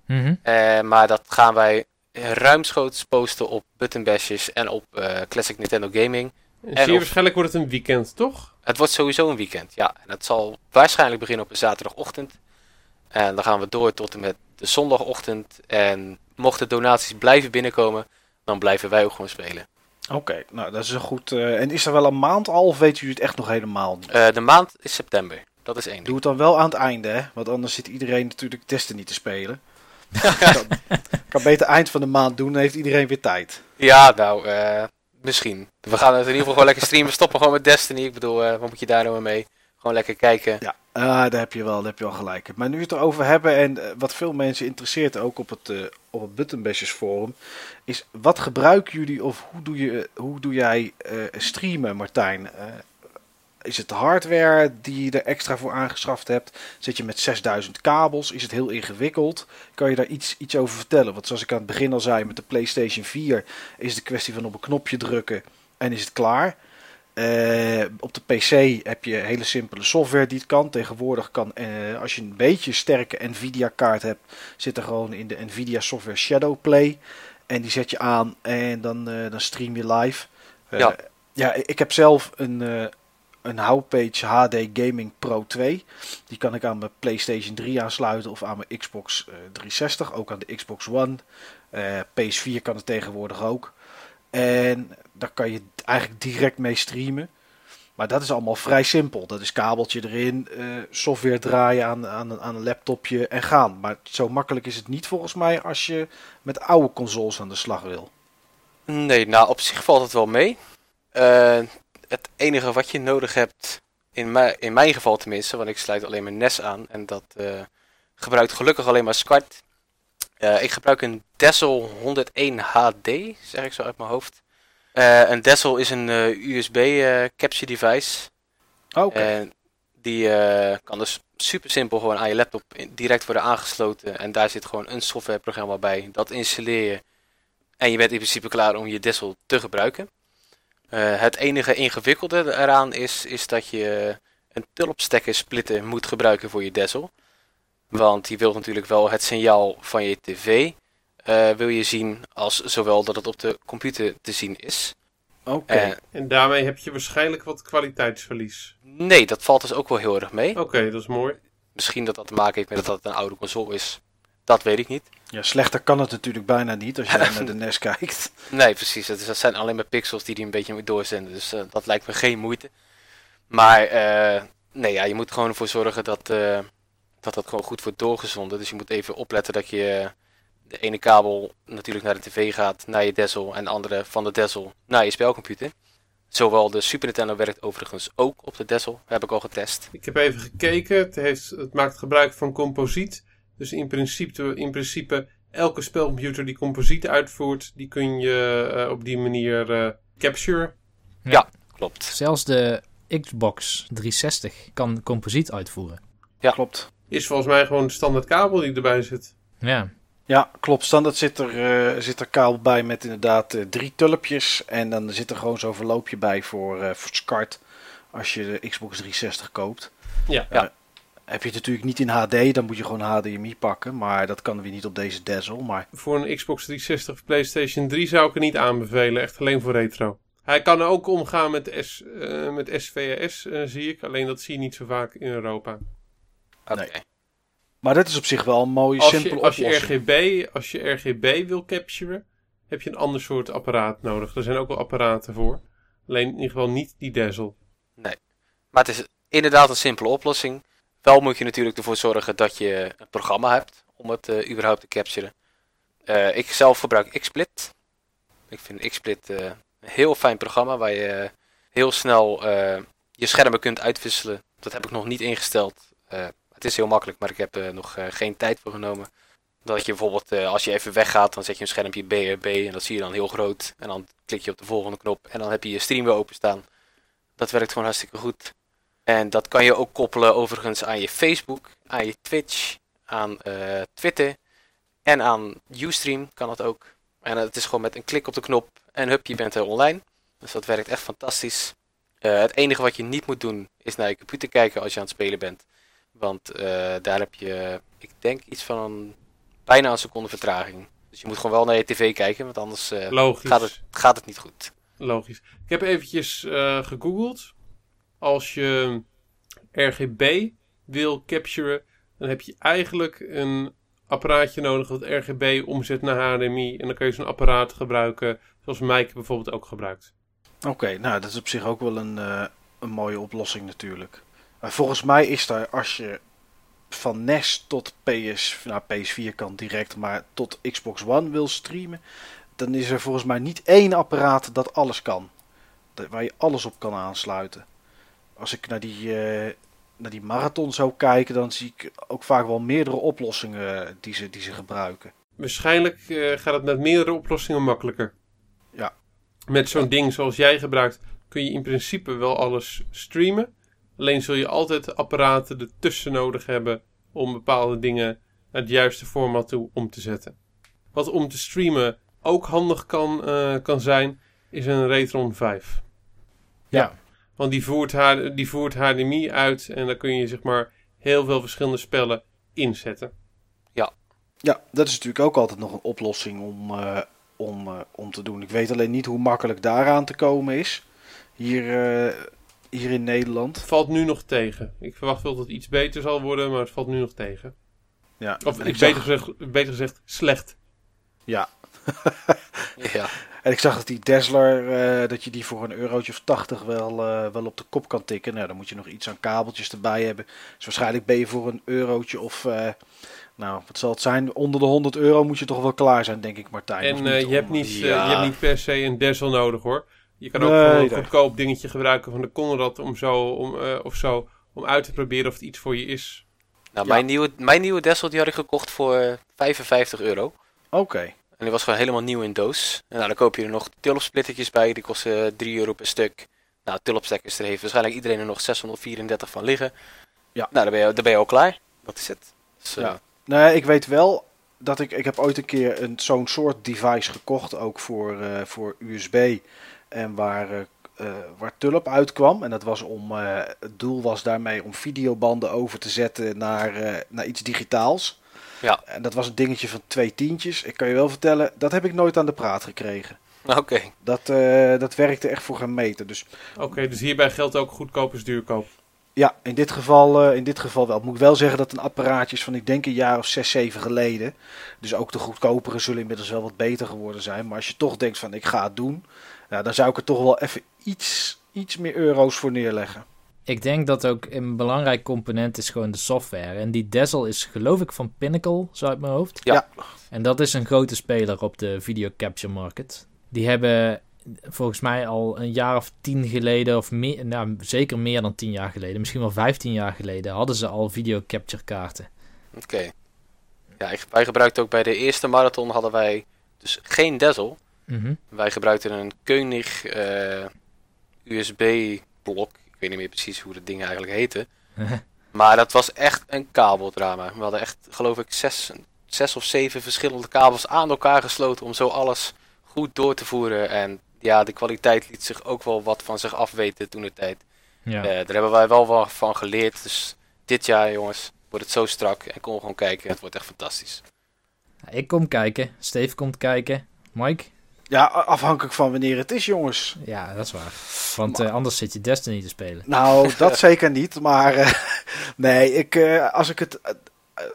Mm -hmm. uh, maar dat gaan wij ruimschoots posten op Buttonbashers en op uh, Classic Nintendo Gaming. En zeer waarschijnlijk wordt het een weekend, toch? Het wordt sowieso een weekend, ja. En het zal waarschijnlijk beginnen op een zaterdagochtend. En dan gaan we door tot en met de zondagochtend. En mochten donaties blijven binnenkomen, dan blijven wij ook gewoon spelen. Oké, okay, nou dat is een goed. Uh, en is er wel een maand al of weten jullie het echt nog helemaal niet? Uh, de maand is september. Dat is één. Doe het dan wel aan het einde, hè? Want anders zit iedereen natuurlijk testen niet te spelen. kan, kan beter eind van de maand doen, dan heeft iedereen weer tijd. Ja, nou, uh, misschien. We gaan het in ieder geval gewoon lekker streamen. Stoppen gewoon met Destiny. Ik bedoel, wat moet je daar nou mee? Gewoon lekker kijken. Ja, uh, daar heb je wel, daar heb je wel gelijk. Maar nu we het erover hebben en uh, wat veel mensen interesseert, ook op het, uh, op het Buttonbashers forum, is wat gebruiken jullie of hoe doe, je, hoe doe jij streamen, Martijn? Is het hardware die je er extra voor aangeschaft hebt? Zit je met 6000 kabels? Is het heel ingewikkeld? Kan je daar iets, iets over vertellen? Want zoals ik aan het begin al zei, met de PlayStation 4 is het een kwestie van op een knopje drukken en is het klaar. Eh, op de PC heb je hele simpele software die het kan. Tegenwoordig kan, eh, als je een beetje sterke Nvidia kaart hebt, zit er gewoon in de Nvidia software Shadowplay. En die zet je aan en dan, eh, dan stream je live. Ja. ja, ik heb zelf een, een Howpage HD Gaming Pro 2. Die kan ik aan mijn PlayStation 3 aansluiten of aan mijn Xbox eh, 360. Ook aan de Xbox One. Eh, PS4 kan het tegenwoordig ook. En daar kan je eigenlijk direct mee streamen. Maar dat is allemaal vrij simpel. Dat is kabeltje erin, eh, software draaien aan, aan, een- aan een laptopje en gaan. Maar zo makkelijk is het niet volgens mij als je met oude consoles aan de slag wil. Nee, nou op zich valt het wel mee. Eh, het enige wat je nodig hebt, in, mij, in mijn geval tenminste, want ik sluit alleen mijn NES aan en dat eh, gebruikt gelukkig alleen maar SCART. Eh, ik gebruik een Dessel 101 HD, zeg ik zo uit mijn hoofd. Eh, een Dessel is een USB capture device. Oké, En die kan dus super simpel gewoon aan je laptop direct worden aangesloten. En daar zit gewoon een softwareprogramma bij. Dat installeer je. En je bent in principe klaar om je Dessel te gebruiken. Eh, het enige ingewikkelde eraan is, is dat je een tulpstekker splitter moet gebruiken voor je Dessel. Want die wil natuurlijk wel het signaal van je tv eh, wil je zien als zowel dat het op de computer te zien is. oké. Eh, En daarmee heb je waarschijnlijk wat kwaliteitsverlies. nee, dat valt dus ook wel heel erg mee. Oké, dat is mooi. Misschien dat dat te maken heeft met dat het een oude console is. Dat weet ik niet. Ja, slechter kan het natuurlijk bijna niet als je naar de NES kijkt. Nee, precies. Dat, is, dat zijn alleen maar pixels die die een beetje moet doorzenden. Dus eh, dat lijkt me geen moeite. Maar eh, nee, ja, je moet gewoon ervoor zorgen dat, eh, dat dat gewoon goed wordt doorgezonden. Dus je moet even opletten dat je de ene kabel natuurlijk naar de tv gaat, naar je Dessel. En de andere van de Dessel naar je spelcomputer. Zowel de Super Nintendo werkt overigens ook op de Dessel. heb ik al getest. Ik heb even gekeken. Het, heeft, het maakt gebruik van composiet. Dus in principe, in principe elke spelcomputer die composiet uitvoert, die kun je eh, op die manier eh capture. Klopt. Zelfs de Xbox 360 kan composiet uitvoeren. Ja. Klopt. Is volgens mij gewoon de standaard kabel die erbij zit. Ja, Ja, klopt. Standaard zit er, eh, zit er kabel bij met inderdaad drie tulpjes. En dan zit er gewoon zo'n verloopje bij voor, eh voor SCART als je de Xbox 360 koopt. Ja. Eh, heb je het natuurlijk niet in HD, dan moet je gewoon HDMI pakken. Maar dat kan weer niet op deze Dazzle. Maar Voor een Xbox 360 of PlayStation 3 zou ik het niet aanbevelen. Echt alleen voor retro. Hij kan ook omgaan met, S, eh, met SVS, eh, zie ik. Alleen dat zie je niet zo vaak in Europa. Oké. Nee. Maar dat is op zich wel een mooie, Als simpele je, als, je oplossing. RGB, als je RGB wil capturen, heb je een ander soort apparaat nodig. Er zijn ook wel apparaten voor. Alleen in ieder geval niet die Dazzle. Maar het is inderdaad een simpele oplossing. Wel moet je natuurlijk ervoor zorgen dat je een programma hebt om het eh, überhaupt te capturen. Eh, ik zelf gebruik XSplit. Ik vind XSplit eh, een heel fijn programma waar je heel snel je schermen kunt uitwisselen. Dat heb ik nog niet ingesteld. Het is heel makkelijk, maar ik heb er nog geen tijd voor genomen. Dat je bijvoorbeeld, als je even weggaat, dan zet je een schermpje BRB en dat zie je dan heel groot. En dan klik je op de volgende knop en dan heb je je stream weer openstaan. Dat werkt gewoon hartstikke goed. En dat kan je ook koppelen overigens aan je Facebook, aan je Twitch, aan eh, Twitter en aan Ustream kan dat ook. En het is gewoon met een klik op de knop en hup, je bent er online. Dus dat werkt echt fantastisch. Eh, het enige wat je niet moet doen is naar je computer kijken als je aan het spelen bent. Want eh, daar heb je, ik denk, iets van een, bijna een seconde vertraging. Dus je moet gewoon wel naar je tv kijken, want anders gaat, het, gaat het niet goed. Logisch. Ik heb eventjes gegoogeld. Als je RGB wil capturen, dan heb je eigenlijk een apparaatje nodig dat RGB omzet naar HDMI. En dan kun je zo'n apparaat gebruiken, zoals Mike bijvoorbeeld ook gebruikt. Oké, nou dat is op zich ook wel een, eh, een mooie oplossing natuurlijk. Maar volgens mij is daar als je van NES tot PS, nou PS4 kan direct, maar tot Xbox One wil streamen, dan is er volgens mij niet één apparaat dat alles kan. Waar je alles op kan aansluiten. Als ik naar die, eh, naar die marathon zou kijken, dan zie ik ook vaak wel meerdere oplossingen eh, die ze, die ze gebruiken. Waarschijnlijk eh, gaat het met meerdere oplossingen makkelijker. Ja. Met zo'n ding zoals jij gebruikt kun je in principe wel alles streamen. Alleen zul je altijd apparaten ertussen nodig hebben om bepaalde dingen naar het juiste format toe om te zetten. Wat om te streamen ook handig kan, eh, kan zijn, is een Retron 5. Ja. Want die voert, H- die voert HDMI uit en dan kun je zeg maar heel veel verschillende spellen inzetten. Ja, dat is natuurlijk ook altijd nog een oplossing om, eh, om, eh, om te doen. Ik weet alleen niet hoe makkelijk daaraan te komen is. Hier, eh, hier in Nederland. Het valt nu nog tegen. Ik verwacht wel dat het iets beter zal worden, maar het valt nu nog tegen. Ja, Of ik ik beter, zag, gezegd, beter gezegd, slecht. ja. Ja. En ik zag dat die Dazzler, eh, dat je die voor een eurotje of 80 wel, eh, wel op de kop kan tikken. Nou, dan moet je nog iets aan kabeltjes erbij hebben. Dus waarschijnlijk ben je voor een eurotje of, eh, nou, wat zal het zijn? Onder de 100 euro moet je toch wel klaar zijn, denk ik, Martijn. En eh, je, hebt niet, Ja. je hebt niet per se een Dazzle nodig hoor. Je kan ook Nee, gewoon een nee. goedkoop dingetje gebruiken van de Conrad om zo, om, eh, of zo, om uit te proberen of het iets voor je is. Nou, Ja. mijn, nieuwe, mijn nieuwe Dessel die had ik gekocht voor eh, 55 euro. Oké. Die was gewoon helemaal nieuw in doos. En nou, dan koop je er nog tulpsplittertjes bij. Die kosten eh, 3 euro per stuk. Nou, tulpstekkers, daar heeft waarschijnlijk iedereen er nog 634 van liggen. Ja. Nou, dan ben je, dan ben je al klaar. Dat is het. Dus, eh, Ja. Nee, ik weet wel dat ik... Ik heb ooit een keer een, zo'n soort device gekocht, ook voor, eh, voor USB. En waar, eh, eh, waar Tulp uitkwam. En dat was om... eh, het doel was daarmee om videobanden over te zetten naar, eh, naar iets digitaals. Ja. En dat was een dingetje van twee tientjes. Ik kan je wel vertellen, dat heb ik nooit aan de praat gekregen. Oké. Dat, eh, dat werkte echt voor geen meter. Dus Oké, dus hierbij geldt ook goedkoop is duurkoop. Ja, in dit geval, eh, in dit geval wel. Ik moet wel zeggen dat een apparaatje is van, ik denk een jaar of zes, zeven geleden. Dus ook de goedkopere zullen inmiddels wel wat beter geworden zijn. Maar als je toch denkt van, ik ga het doen. Nou, dan zou ik er toch wel even iets, iets meer euro's voor neerleggen. Ik denk dat ook een belangrijk component is gewoon de software. En die Dazzle is geloof ik van Pinnacle, zo uit mijn hoofd. Ja. En dat is een grote speler op de video capture market. Die hebben volgens mij al een jaar of tien geleden, of meer, nou, zeker meer dan tien jaar geleden, misschien wel vijftien jaar geleden, hadden ze al video capture kaarten. Oké. Ja, ik, wij gebruikten ook bij de eerste marathon hadden wij dus geen Dazzle. Mhm. Wij gebruikten een Koenig eh, USB-blok. Ik weet niet meer precies hoe dat ding eigenlijk heette. Maar dat was echt een kabeldrama. We hadden echt, geloof ik, zes, zes of zeven verschillende kabels aan elkaar gesloten om zo alles goed door te voeren. En ja, de kwaliteit liet zich ook wel wat van zich afweten toen de tijd. ja. Eh, daar hebben wij wel wat van geleerd. Dus dit jaar, jongens, wordt het zo strak en kom gewoon kijken. Het wordt echt fantastisch. Ik kom kijken, Steve komt kijken. Mike? Ja, afhankelijk van wanneer het is, jongens. Ja, dat is waar. Want eh, anders zit je Destiny te spelen. Nou, dat zeker niet. Maar eh, nee, ik, eh, als ik het.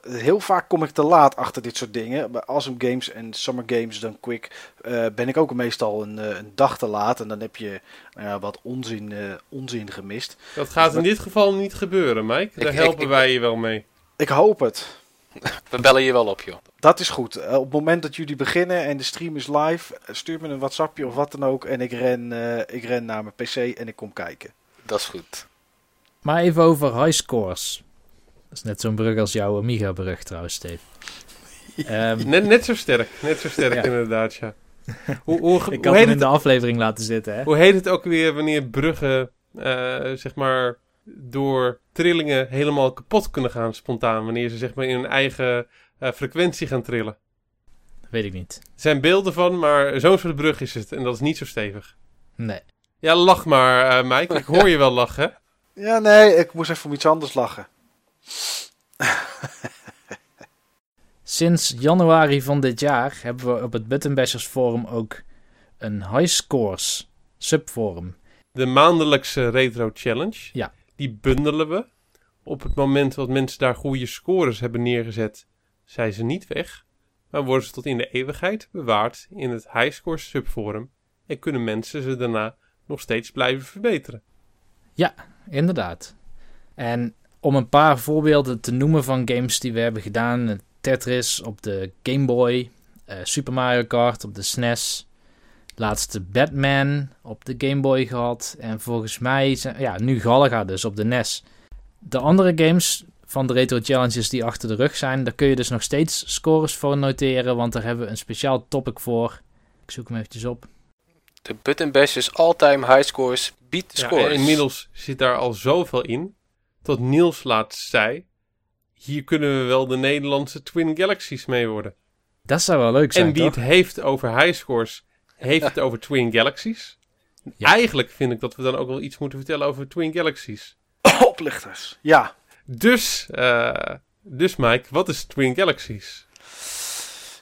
heel vaak kom ik te laat achter dit soort dingen. Bij Awesome Games en Summer Games dan Quick eh, ben ik ook meestal een, een dag te laat. En dan heb je nou ja, wat onzin, eh, onzin gemist. Dat gaat in dit geval niet gebeuren, Mike. Daar ik- helpen ik- wij je wel mee. Ik hoop het. We bellen je wel op, joh. Dat is goed. Eh, op het moment dat jullie beginnen en de stream is live, eh, stuur me een WhatsAppje of wat dan ook. En ik ren, eh, ik ren naar mijn PC en ik kom kijken. Dat is goed. Maar even over high scores. Dat is net zo'n brug als jouw Amiga-brug trouwens, Steve. Ehm, Net, net zo sterk. Net zo sterk Ja. inderdaad, ja. Hoe, hoe, ik hoe, had hem heet in het, de aflevering laten zitten, hè? hoe heet het ook weer wanneer bruggen, eh, zeg maar, door trillingen helemaal kapot kunnen gaan spontaan. Wanneer ze zeg maar in hun eigen eh, frequentie gaan trillen. Weet ik niet. Er zijn beelden van, maar zo'n soort brug is het. En dat is niet zo stevig. Nee. Ja, lach maar, eh Mike. Ik hoor je wel lachen. Ja, nee, ik moest even om iets anders lachen. Sinds januari van dit jaar hebben we op het Button Bashers forum ook een high scores subforum. De maandelijkse Retro Challenge. Ja. Die bundelen we. Op het moment dat mensen daar goede scores hebben neergezet, zijn ze niet weg. Maar worden ze tot in de eeuwigheid bewaard in het Highscore subforum. En kunnen mensen ze daarna nog steeds blijven verbeteren. Inderdaad. En om een paar voorbeelden te noemen van games die we hebben gedaan: Tetris op de Game Boy, eh, Super Mario Kart op de SNES, laatste Batman op de Game Boy gehad en volgens mij zijn, ja, nu Galaga dus op de NES. De andere games van de Retro Challenges die achter de rug zijn, daar kun je dus nog steeds scores voor noteren, want daar hebben we een speciaal topic voor. Ik zoek hem eventjes op. De Button Bashers all-time high scores beat the Ja, scores. en inmiddels zit daar al zoveel in. Tot Niels laatst zei. Hier kunnen we wel de Nederlandse Twin Galaxies mee worden. Dat zou wel leuk zijn, en wie toch? het heeft over highscores, heeft het over Twin Galaxies. Ja. Eigenlijk vind ik dat we dan ook wel iets moeten vertellen over Twin Galaxies. Oplichters. Ja. Dus, eh, dus Mike, wat is Twin Galaxies?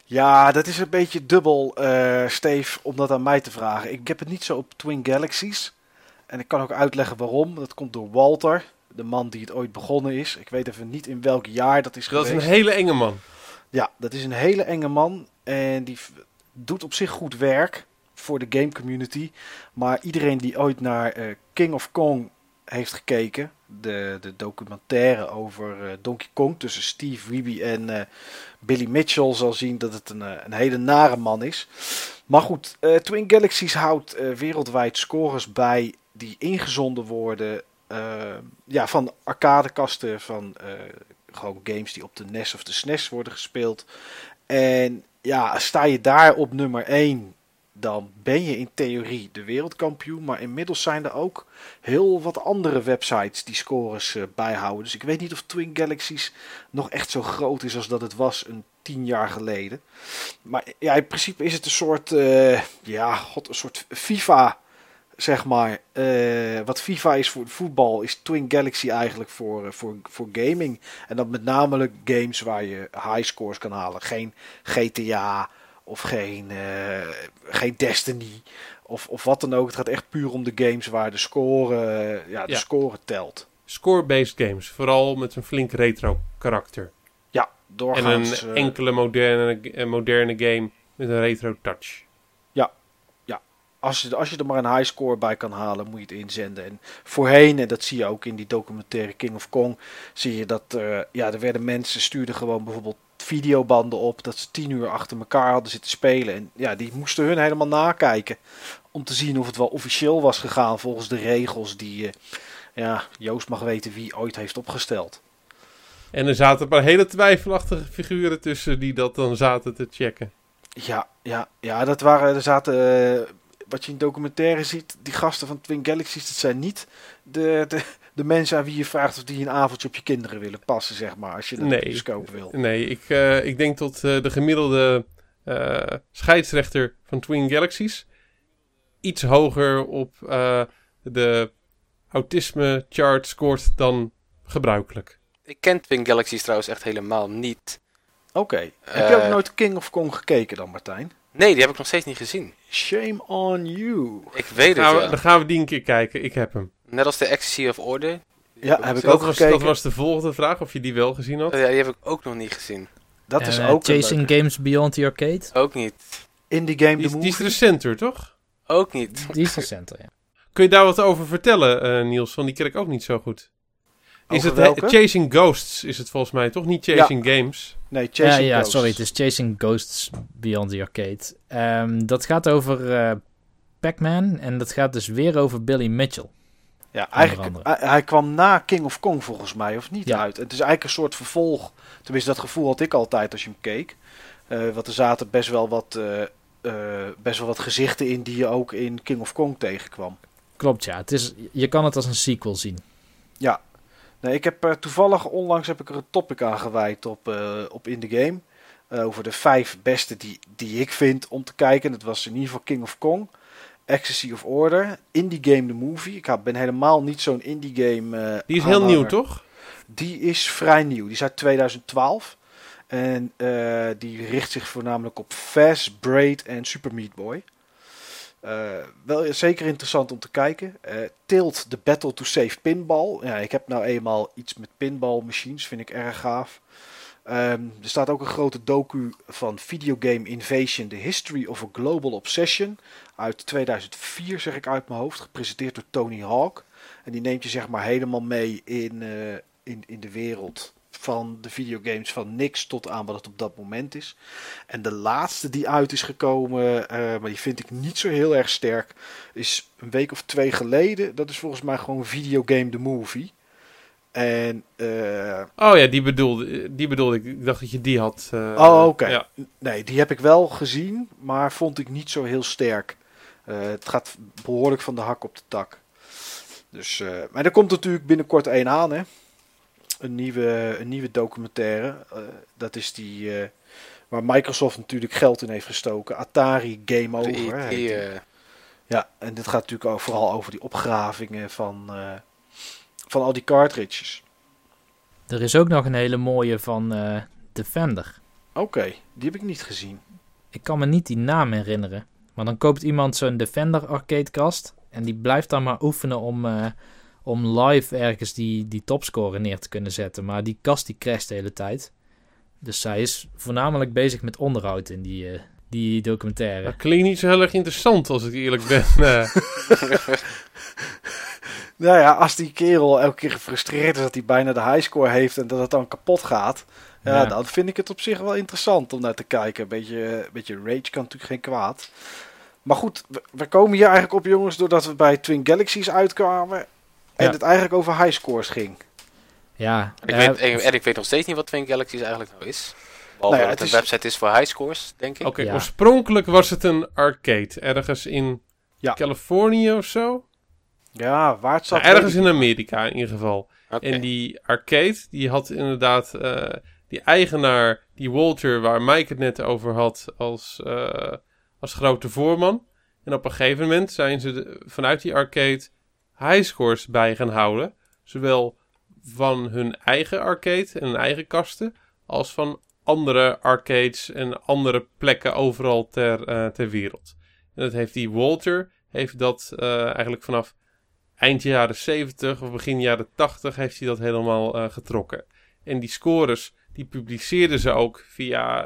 Ja, dat is een beetje dubbel, eh Steve, om dat aan mij te vragen. Ik heb het niet zo op Twin Galaxies. En ik kan ook uitleggen waarom. Dat komt door Walter, de man die het ooit begonnen is. Ik weet even niet in welk jaar dat is Dat is geweest. een hele enge man. Ja, dat is een hele enge man. En die doet op zich goed werk voor de game community. Maar iedereen die ooit naar eh, King of Kong heeft gekeken. De, de documentaire over eh, Donkey Kong tussen Steve Wiebe en eh, Billy Mitchell zal zien dat het een, een hele nare man is. Maar goed, Twin Galaxies houdt wereldwijd scores bij die ingezonden worden ja, van arcadekasten, van gewoon games die op de NES of de SNES worden gespeeld. En ja, sta je daar op nummer 1, dan ben je in theorie de wereldkampioen. Maar inmiddels zijn er ook heel wat andere websites die scores eh, bijhouden. Dus ik weet niet of Twin Galaxies nog echt zo groot is als dat het was een tien jaar geleden. Maar ja, in principe is het een soort, eh, ja, god, een soort FIFA, zeg maar. Eh, wat FIFA is voor voetbal, is Twin Galaxy eigenlijk voor, eh, voor, voor gaming. En dan met name games waar je high scores kan halen. Geen GTA of geen, eh, geen Destiny of, of wat dan ook. Het gaat echt puur om de games waar de score, ja, de Ja. score telt. Score-based games, vooral met een flink retro karakter. Ja, En een doorgaans. enkele moderne, moderne game met een retro touch. Als je, als je er maar een high score bij kan halen, moet je het inzenden. En voorheen, en dat zie je ook in die documentaire King of Kong, zie je dat eh, ja, er werden mensen stuurden gewoon bijvoorbeeld videobanden op dat ze tien uur achter elkaar hadden zitten spelen. En ja, die moesten hun helemaal nakijken om te zien of het wel officieel was gegaan volgens de regels die, eh, ja, Joost mag weten wie ooit heeft opgesteld. En er zaten een paar hele twijfelachtige figuren tussen die dat dan zaten te checken. Ja, ja, ja, dat waren, er zaten, eh, wat je in documentaire ziet, die gasten van Twin Galaxies, dat zijn niet de, de, de mensen aan wie je vraagt of die een avondje op je kinderen willen passen, zeg maar, als je dat Nee. op de bioscoop wil. Nee, ik, eh, ik denk tot eh, de gemiddelde eh, scheidsrechter van Twin Galaxies iets hoger op eh, de autisme chart scoort dan gebruikelijk. Ik ken Twin Galaxies trouwens echt helemaal niet. Oké, heb je ook nooit King of Kong gekeken dan, Martijn? Nee, die heb ik nog steeds niet gezien. Shame on you. Ik weet het ja. Dan gaan we die een keer kijken. Ik heb hem. Net als de Ecstasy of Order. Ja, heb ik dat, ook was, gekeken. dat was de volgende vraag, of je die wel gezien had. Oh ja, die heb ik ook nog niet gezien. Dat is eh, ook Chasing. Games Beyond the Arcade. Ook niet. Indie Game Die, The die is recenter, toch? Ook niet. Die is recenter, ja. Kun je daar wat over vertellen, eh, Niels? Want die ken ik ook niet zo goed. Is Over het welke? eh, Chasing Ghosts is het volgens mij, toch? Niet Chasing Games. Nee, Ja, Chasing ja, Ghosts. sorry, het is Chasing Ghosts Beyond the Arcade. Ehm, dat gaat over eh, Pac-Man en dat gaat dus weer over Billy Mitchell. Ja, eigenlijk, hij, hij kwam na King of Kong volgens mij, of niet Ja. uit. Het is eigenlijk een soort vervolg. Tenminste, dat gevoel had ik altijd als je hem keek. Eh want er zaten best wel, wat, eh, best wel wat gezichten in die je ook in King of Kong tegenkwam. Klopt, ja. Het is, je kan het als een sequel zien. Ja. Nee, ik heb eh, toevallig onlangs heb ik er een topic aan gewijd op, eh, op In The Game. Eh, over de vijf beste die, die ik vind om te kijken. Dat was in ieder geval King of Kong. Ecstasy of Order. Indie Game The Movie. Ik ben helemaal niet zo'n indie game Die is heel nieuw, toch? Die is vrij nieuw. Die is uit 2012. En die richt zich voornamelijk op Fast, Braid en Super Meat Boy. Eh, wel zeker interessant om te kijken. Eh Tilt the Battle to Save Pinball. Ja, ik heb nou eenmaal iets met pinball machines. Vind ik erg gaaf. Ehm, er staat ook een grote docu van Videogame Invasion, The History of a Global Obsession. Uit 2004 zeg ik uit mijn hoofd. Gepresenteerd door Tony Hawk. En die neemt je zeg maar helemaal mee in, eh, in, in de wereld van de videogames van niks tot aan wat het op dat moment is. En de laatste die uit is gekomen, eh, maar die vind ik niet zo heel erg sterk, is een week of twee geleden. Dat is volgens mij gewoon Videogame The Movie. En eh, Oh ja, die bedoelde, die bedoelde ik. Ik dacht dat je die had. eh, Oh, oké. Ja. nee, die heb ik wel gezien, maar vond ik niet zo heel sterk. Het gaat behoorlijk van de hak op de tak. Dus, maar er komt natuurlijk binnenkort één aan, hè? Een nieuwe, een nieuwe documentaire. Eh, dat is die eh, waar Microsoft natuurlijk geld in heeft gestoken. Atari Game Over. Die. eh, Ja, en dit gaat natuurlijk ook vooral over die opgravingen van, eh, van al die cartridges. Er is ook nog een hele mooie van eh, Defender. Oké, die heb ik niet gezien. Ik kan me niet die naam herinneren. Maar dan koopt iemand zo'n Defender arcadekast. En die blijft dan maar oefenen om, eh, om live ergens die, die topscore neer te kunnen zetten. Maar die kast die crasht de hele tijd. Dus zij is voornamelijk bezig met onderhoud in die, eh, die documentaire. Dat klinkt niet zo heel erg interessant als ik eerlijk ben. Eh, Nou ja, als die kerel elke keer gefrustreerd is dat hij bijna de highscore heeft en dat het dan kapot gaat. Ja, Ja. dan vind ik het op zich wel interessant om naar te kijken. Een beetje, een beetje rage kan natuurlijk geen kwaad. Maar goed, we, we komen hier eigenlijk op jongens doordat we bij Twin Galaxies uitkwamen. En Ja. het eigenlijk over highscores ging. Ja, Ik weet, en ik weet nog steeds niet wat Twin Galaxies eigenlijk nou is. Behalve Nou ja, dat het het een is- website is voor highscores, denk ik. Oké, Ja. oorspronkelijk was het een arcade. Ergens in Ja. Californië of zo. Ja, waar het zat. Nou, ergens in Amerika in ieder geval. Oké. En die arcade, die had inderdaad eh, die eigenaar, die Walter, waar Mike het net over had, als, eh, als grote voorman. En op een gegeven moment zijn ze de- vanuit die arcade highscores bij gaan houden. Zowel van hun eigen arcade en hun eigen kasten, als van andere arcades en andere plekken overal ter, eh, ter wereld. En dat heeft die Walter, heeft dat eh, eigenlijk vanaf eind jaren 70 of begin jaren 80 heeft hij dat helemaal eh, getrokken. En die scores, die publiceerden ze ook via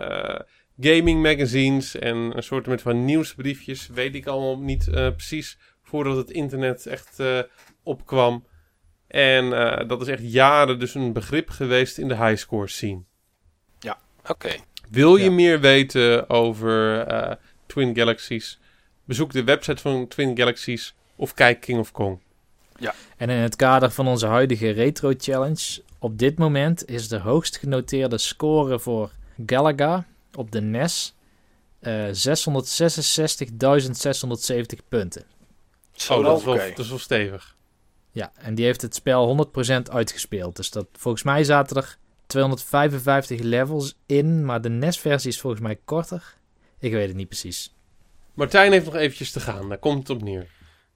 gaming magazines en een soort van nieuwsbriefjes, weet ik allemaal niet precies, voordat het internet echt eh, opkwam. En eh, dat is echt jaren dus een begrip geweest in de highscore scene. Oké. Wil je Ja. meer weten over eh, Twin Galaxies? Bezoek de website van Twin Galaxies of kijk King of Kong. En in het kader van onze huidige Retro Challenge, op dit moment is de hoogst genoteerde score voor Galaga op de NES eh 666.670 punten. Zo, oh, dat is, wel, oké. dat is wel stevig. Ja, en die heeft het spel 100% uitgespeeld. Dus dat, volgens mij zaten er 255 levels in, maar de NES-versie is volgens mij korter. Ik weet het niet precies. Martijn heeft nog eventjes te gaan, daar komt het op neer.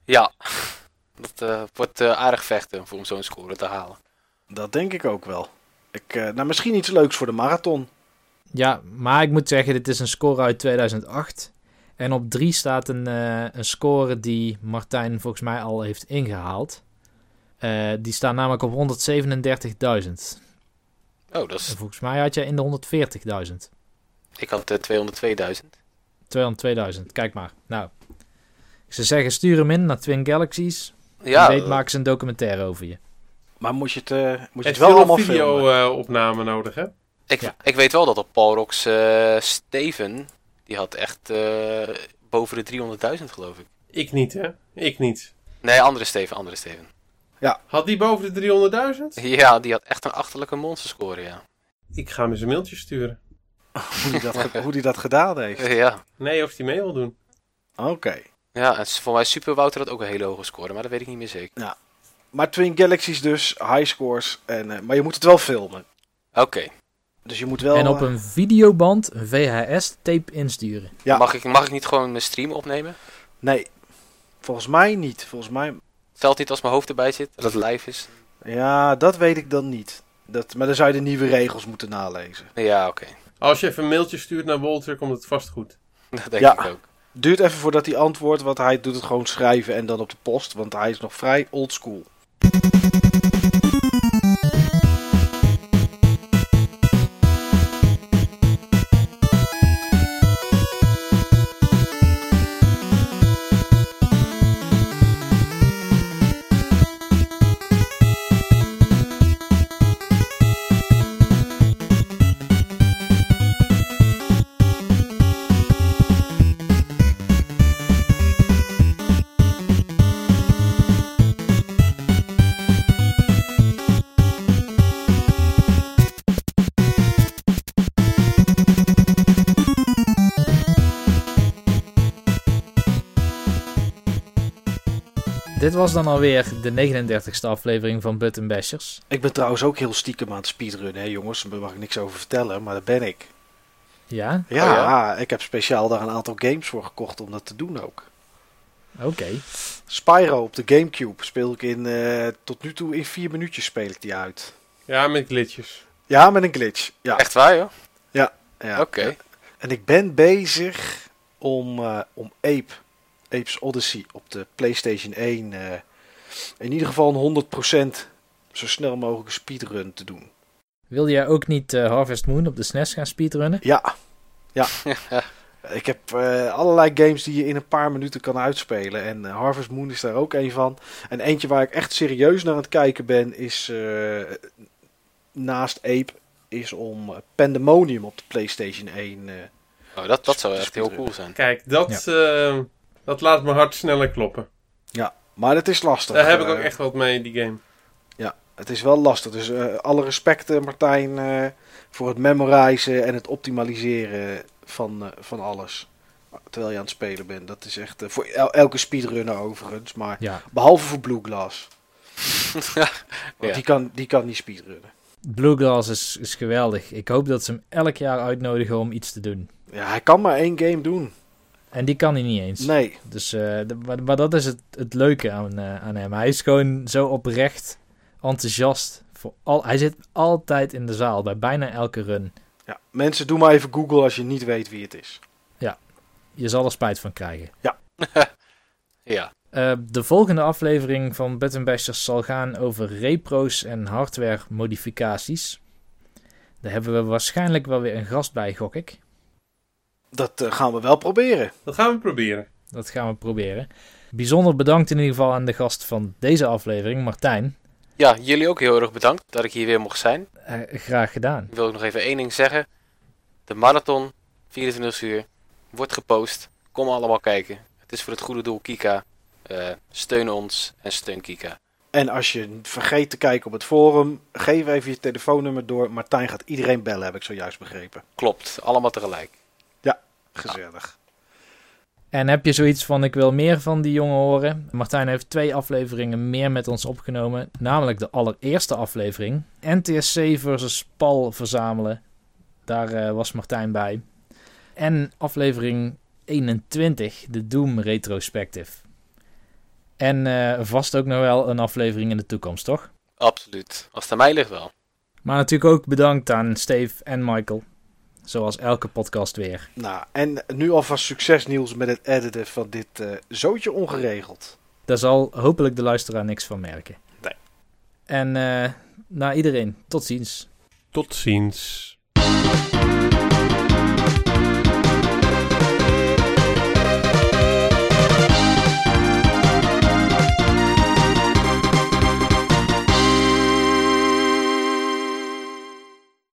Ja. Dat eh, wordt eh, aardig vechten voor om zo'n score te halen. Dat denk ik ook wel. Ik, eh, nou, misschien iets leuks voor de marathon. Ja, maar ik moet zeggen, dit is een score uit 2008. En op 3 staat een, eh, een score die Martijn volgens mij al heeft ingehaald. Eh, die staat namelijk op 137.000. Oh, dat is... En volgens mij had jij in de 140.000. Ik had eh 202.000. 202.000, kijk maar. Nou, ik zou zeggen, stuur hem in naar Twin Galaxies. Ja, weet maken ze een documentaire over je. Maar moet je het, eh, moet je Het het wel allemaal video filmen? eh, opname nodig, hè? ik, ja. ik weet wel dat op Paul Rocks eh, Steven, die had echt eh, boven de 300.000 geloof ik. Ik niet, hè? Ik niet. Nee, andere Steven, andere Steven. Had die boven de 300.000? Ja, die had echt een achterlijke monsterscore, ja. Ik ga hem eens een mailtje sturen. hoe, die dat, ge- hoe die dat gedaan heeft. Ja, Nee, of die mee wil doen. Oké. ja en voor mij Super Wouter had ook een hele hoge score, maar dat weet ik niet meer zeker. Maar Twin Galaxies dus, high scores. En, eh, maar je moet het wel filmen. Oké, Dus je moet wel... En op eh, een videoband een VHS-tape insturen. Ja. mag, ik, mag ik niet gewoon mijn stream opnemen? Nee, volgens mij niet. Volgens mij... Stelt niet als mijn hoofd erbij zit, dat het live is? Ja, dat weet ik dan niet. Dat, maar dan zou je de nieuwe regels moeten nalezen. Ja, oké. Als je even een mailtje stuurt naar Walter, komt het vast goed. Dat denk Ja. ik ook. Duurt even voordat hij antwoordt, want hij doet het gewoon schrijven en dan op de post. Want hij is nog vrij oldschool. Dit was dan alweer de 39ste aflevering van Button Bashers. Ik ben trouwens ook heel stiekem aan het speedrunnen, hè jongens. Daar mag ik niks over vertellen, maar dat ben ik. Ja? Ja, ja? ik heb speciaal daar een aantal games voor gekocht om dat te doen ook. Oké. Spyro op de Gamecube speel ik in, eh, tot nu toe in vier minuutjes speel ik die uit. Ja, met glitches. Ja, met een glitch. Ja, Echt waar, joh? ja. Oké. En ik ben bezig om, eh, om Ape, Ape's Odyssey op de PlayStation 1 eh, in ieder geval een 100% zo snel mogelijk speedrun te doen. Wil jij ook niet eh, Harvest Moon op de SNES gaan speedrunnen? Ja, ja. ik heb eh, allerlei games die je in een paar minuten kan uitspelen. En Harvest Moon is daar ook een van. En eentje waar ik echt serieus naar aan het kijken ben is eh, naast Ape is om Pandemonium op de PlayStation 1. eh, Oh, dat, dat zou echt heel cool zijn. Kijk, dat, eh, dat laat mijn hart sneller kloppen. ja, maar het is lastig. Daar heb ik ook eh, echt wat mee, die game. Ja, het is wel lastig. Dus eh, alle respect, eh, Martijn, eh, voor het memorizen en het optimaliseren van, eh, van alles. Terwijl je aan het spelen bent. Dat is echt voor el- elke speedrunner overigens. Maar Ja. behalve voor Blue Glass. Want die, kan, die kan niet speedrunnen. Bluegrass is, is geweldig. Ik hoop dat ze hem elk jaar uitnodigen om iets te doen. Ja, hij kan maar één game doen. En die kan hij niet eens. Nee. Dus, eh, de- maar, maar dat is het, het leuke aan, eh, aan hem. Hij is gewoon zo oprecht enthousiast. Voor al, hij zit altijd in de zaal, bij bijna elke run. Ja, mensen, doe maar even Google als je niet weet wie het is. Je zal er spijt van krijgen. Ja. Eh, de volgende aflevering van Button Bashers zal gaan over repro's en hardware modificaties. Daar hebben we waarschijnlijk wel weer een gast bij, gok ik. Dat eh, gaan we wel proberen. Dat gaan we proberen. Dat gaan we proberen. Bijzonder bedankt in ieder geval aan de gast van deze aflevering, Martijn. ja, jullie ook heel erg bedankt dat ik hier weer mocht zijn. Eh, graag gedaan. Ik wil ook nog even één ding zeggen. De marathon, 24 uur, wordt gepost. Kom allemaal kijken. Het is voor het goede doel Kika. Eh, steun ons en steun Kika. En als je vergeet te kijken op het forum, geef even je telefoonnummer door. Martijn gaat iedereen bellen, heb ik zojuist begrepen. Klopt, allemaal tegelijk. Gezellig. En heb je zoiets van: ik wil meer van die jongen horen? Martijn heeft twee afleveringen meer met ons opgenomen. Namelijk de allereerste aflevering: NTSC versus PAL verzamelen. Daar eh, was Martijn bij. En aflevering 21, de Doom Retrospective. En eh, vast ook nog wel een aflevering in de toekomst, toch? Absoluut. Als het aan mij ligt wel. Maar natuurlijk ook bedankt aan Steve en Michael. Zoals elke podcast weer. Nou, en nu alvast succes Niels met het editen van dit eh zootje ongeregeld. Daar zal hopelijk de luisteraar niks van merken. Nee. En eh naar iedereen, tot ziens. Tot ziens.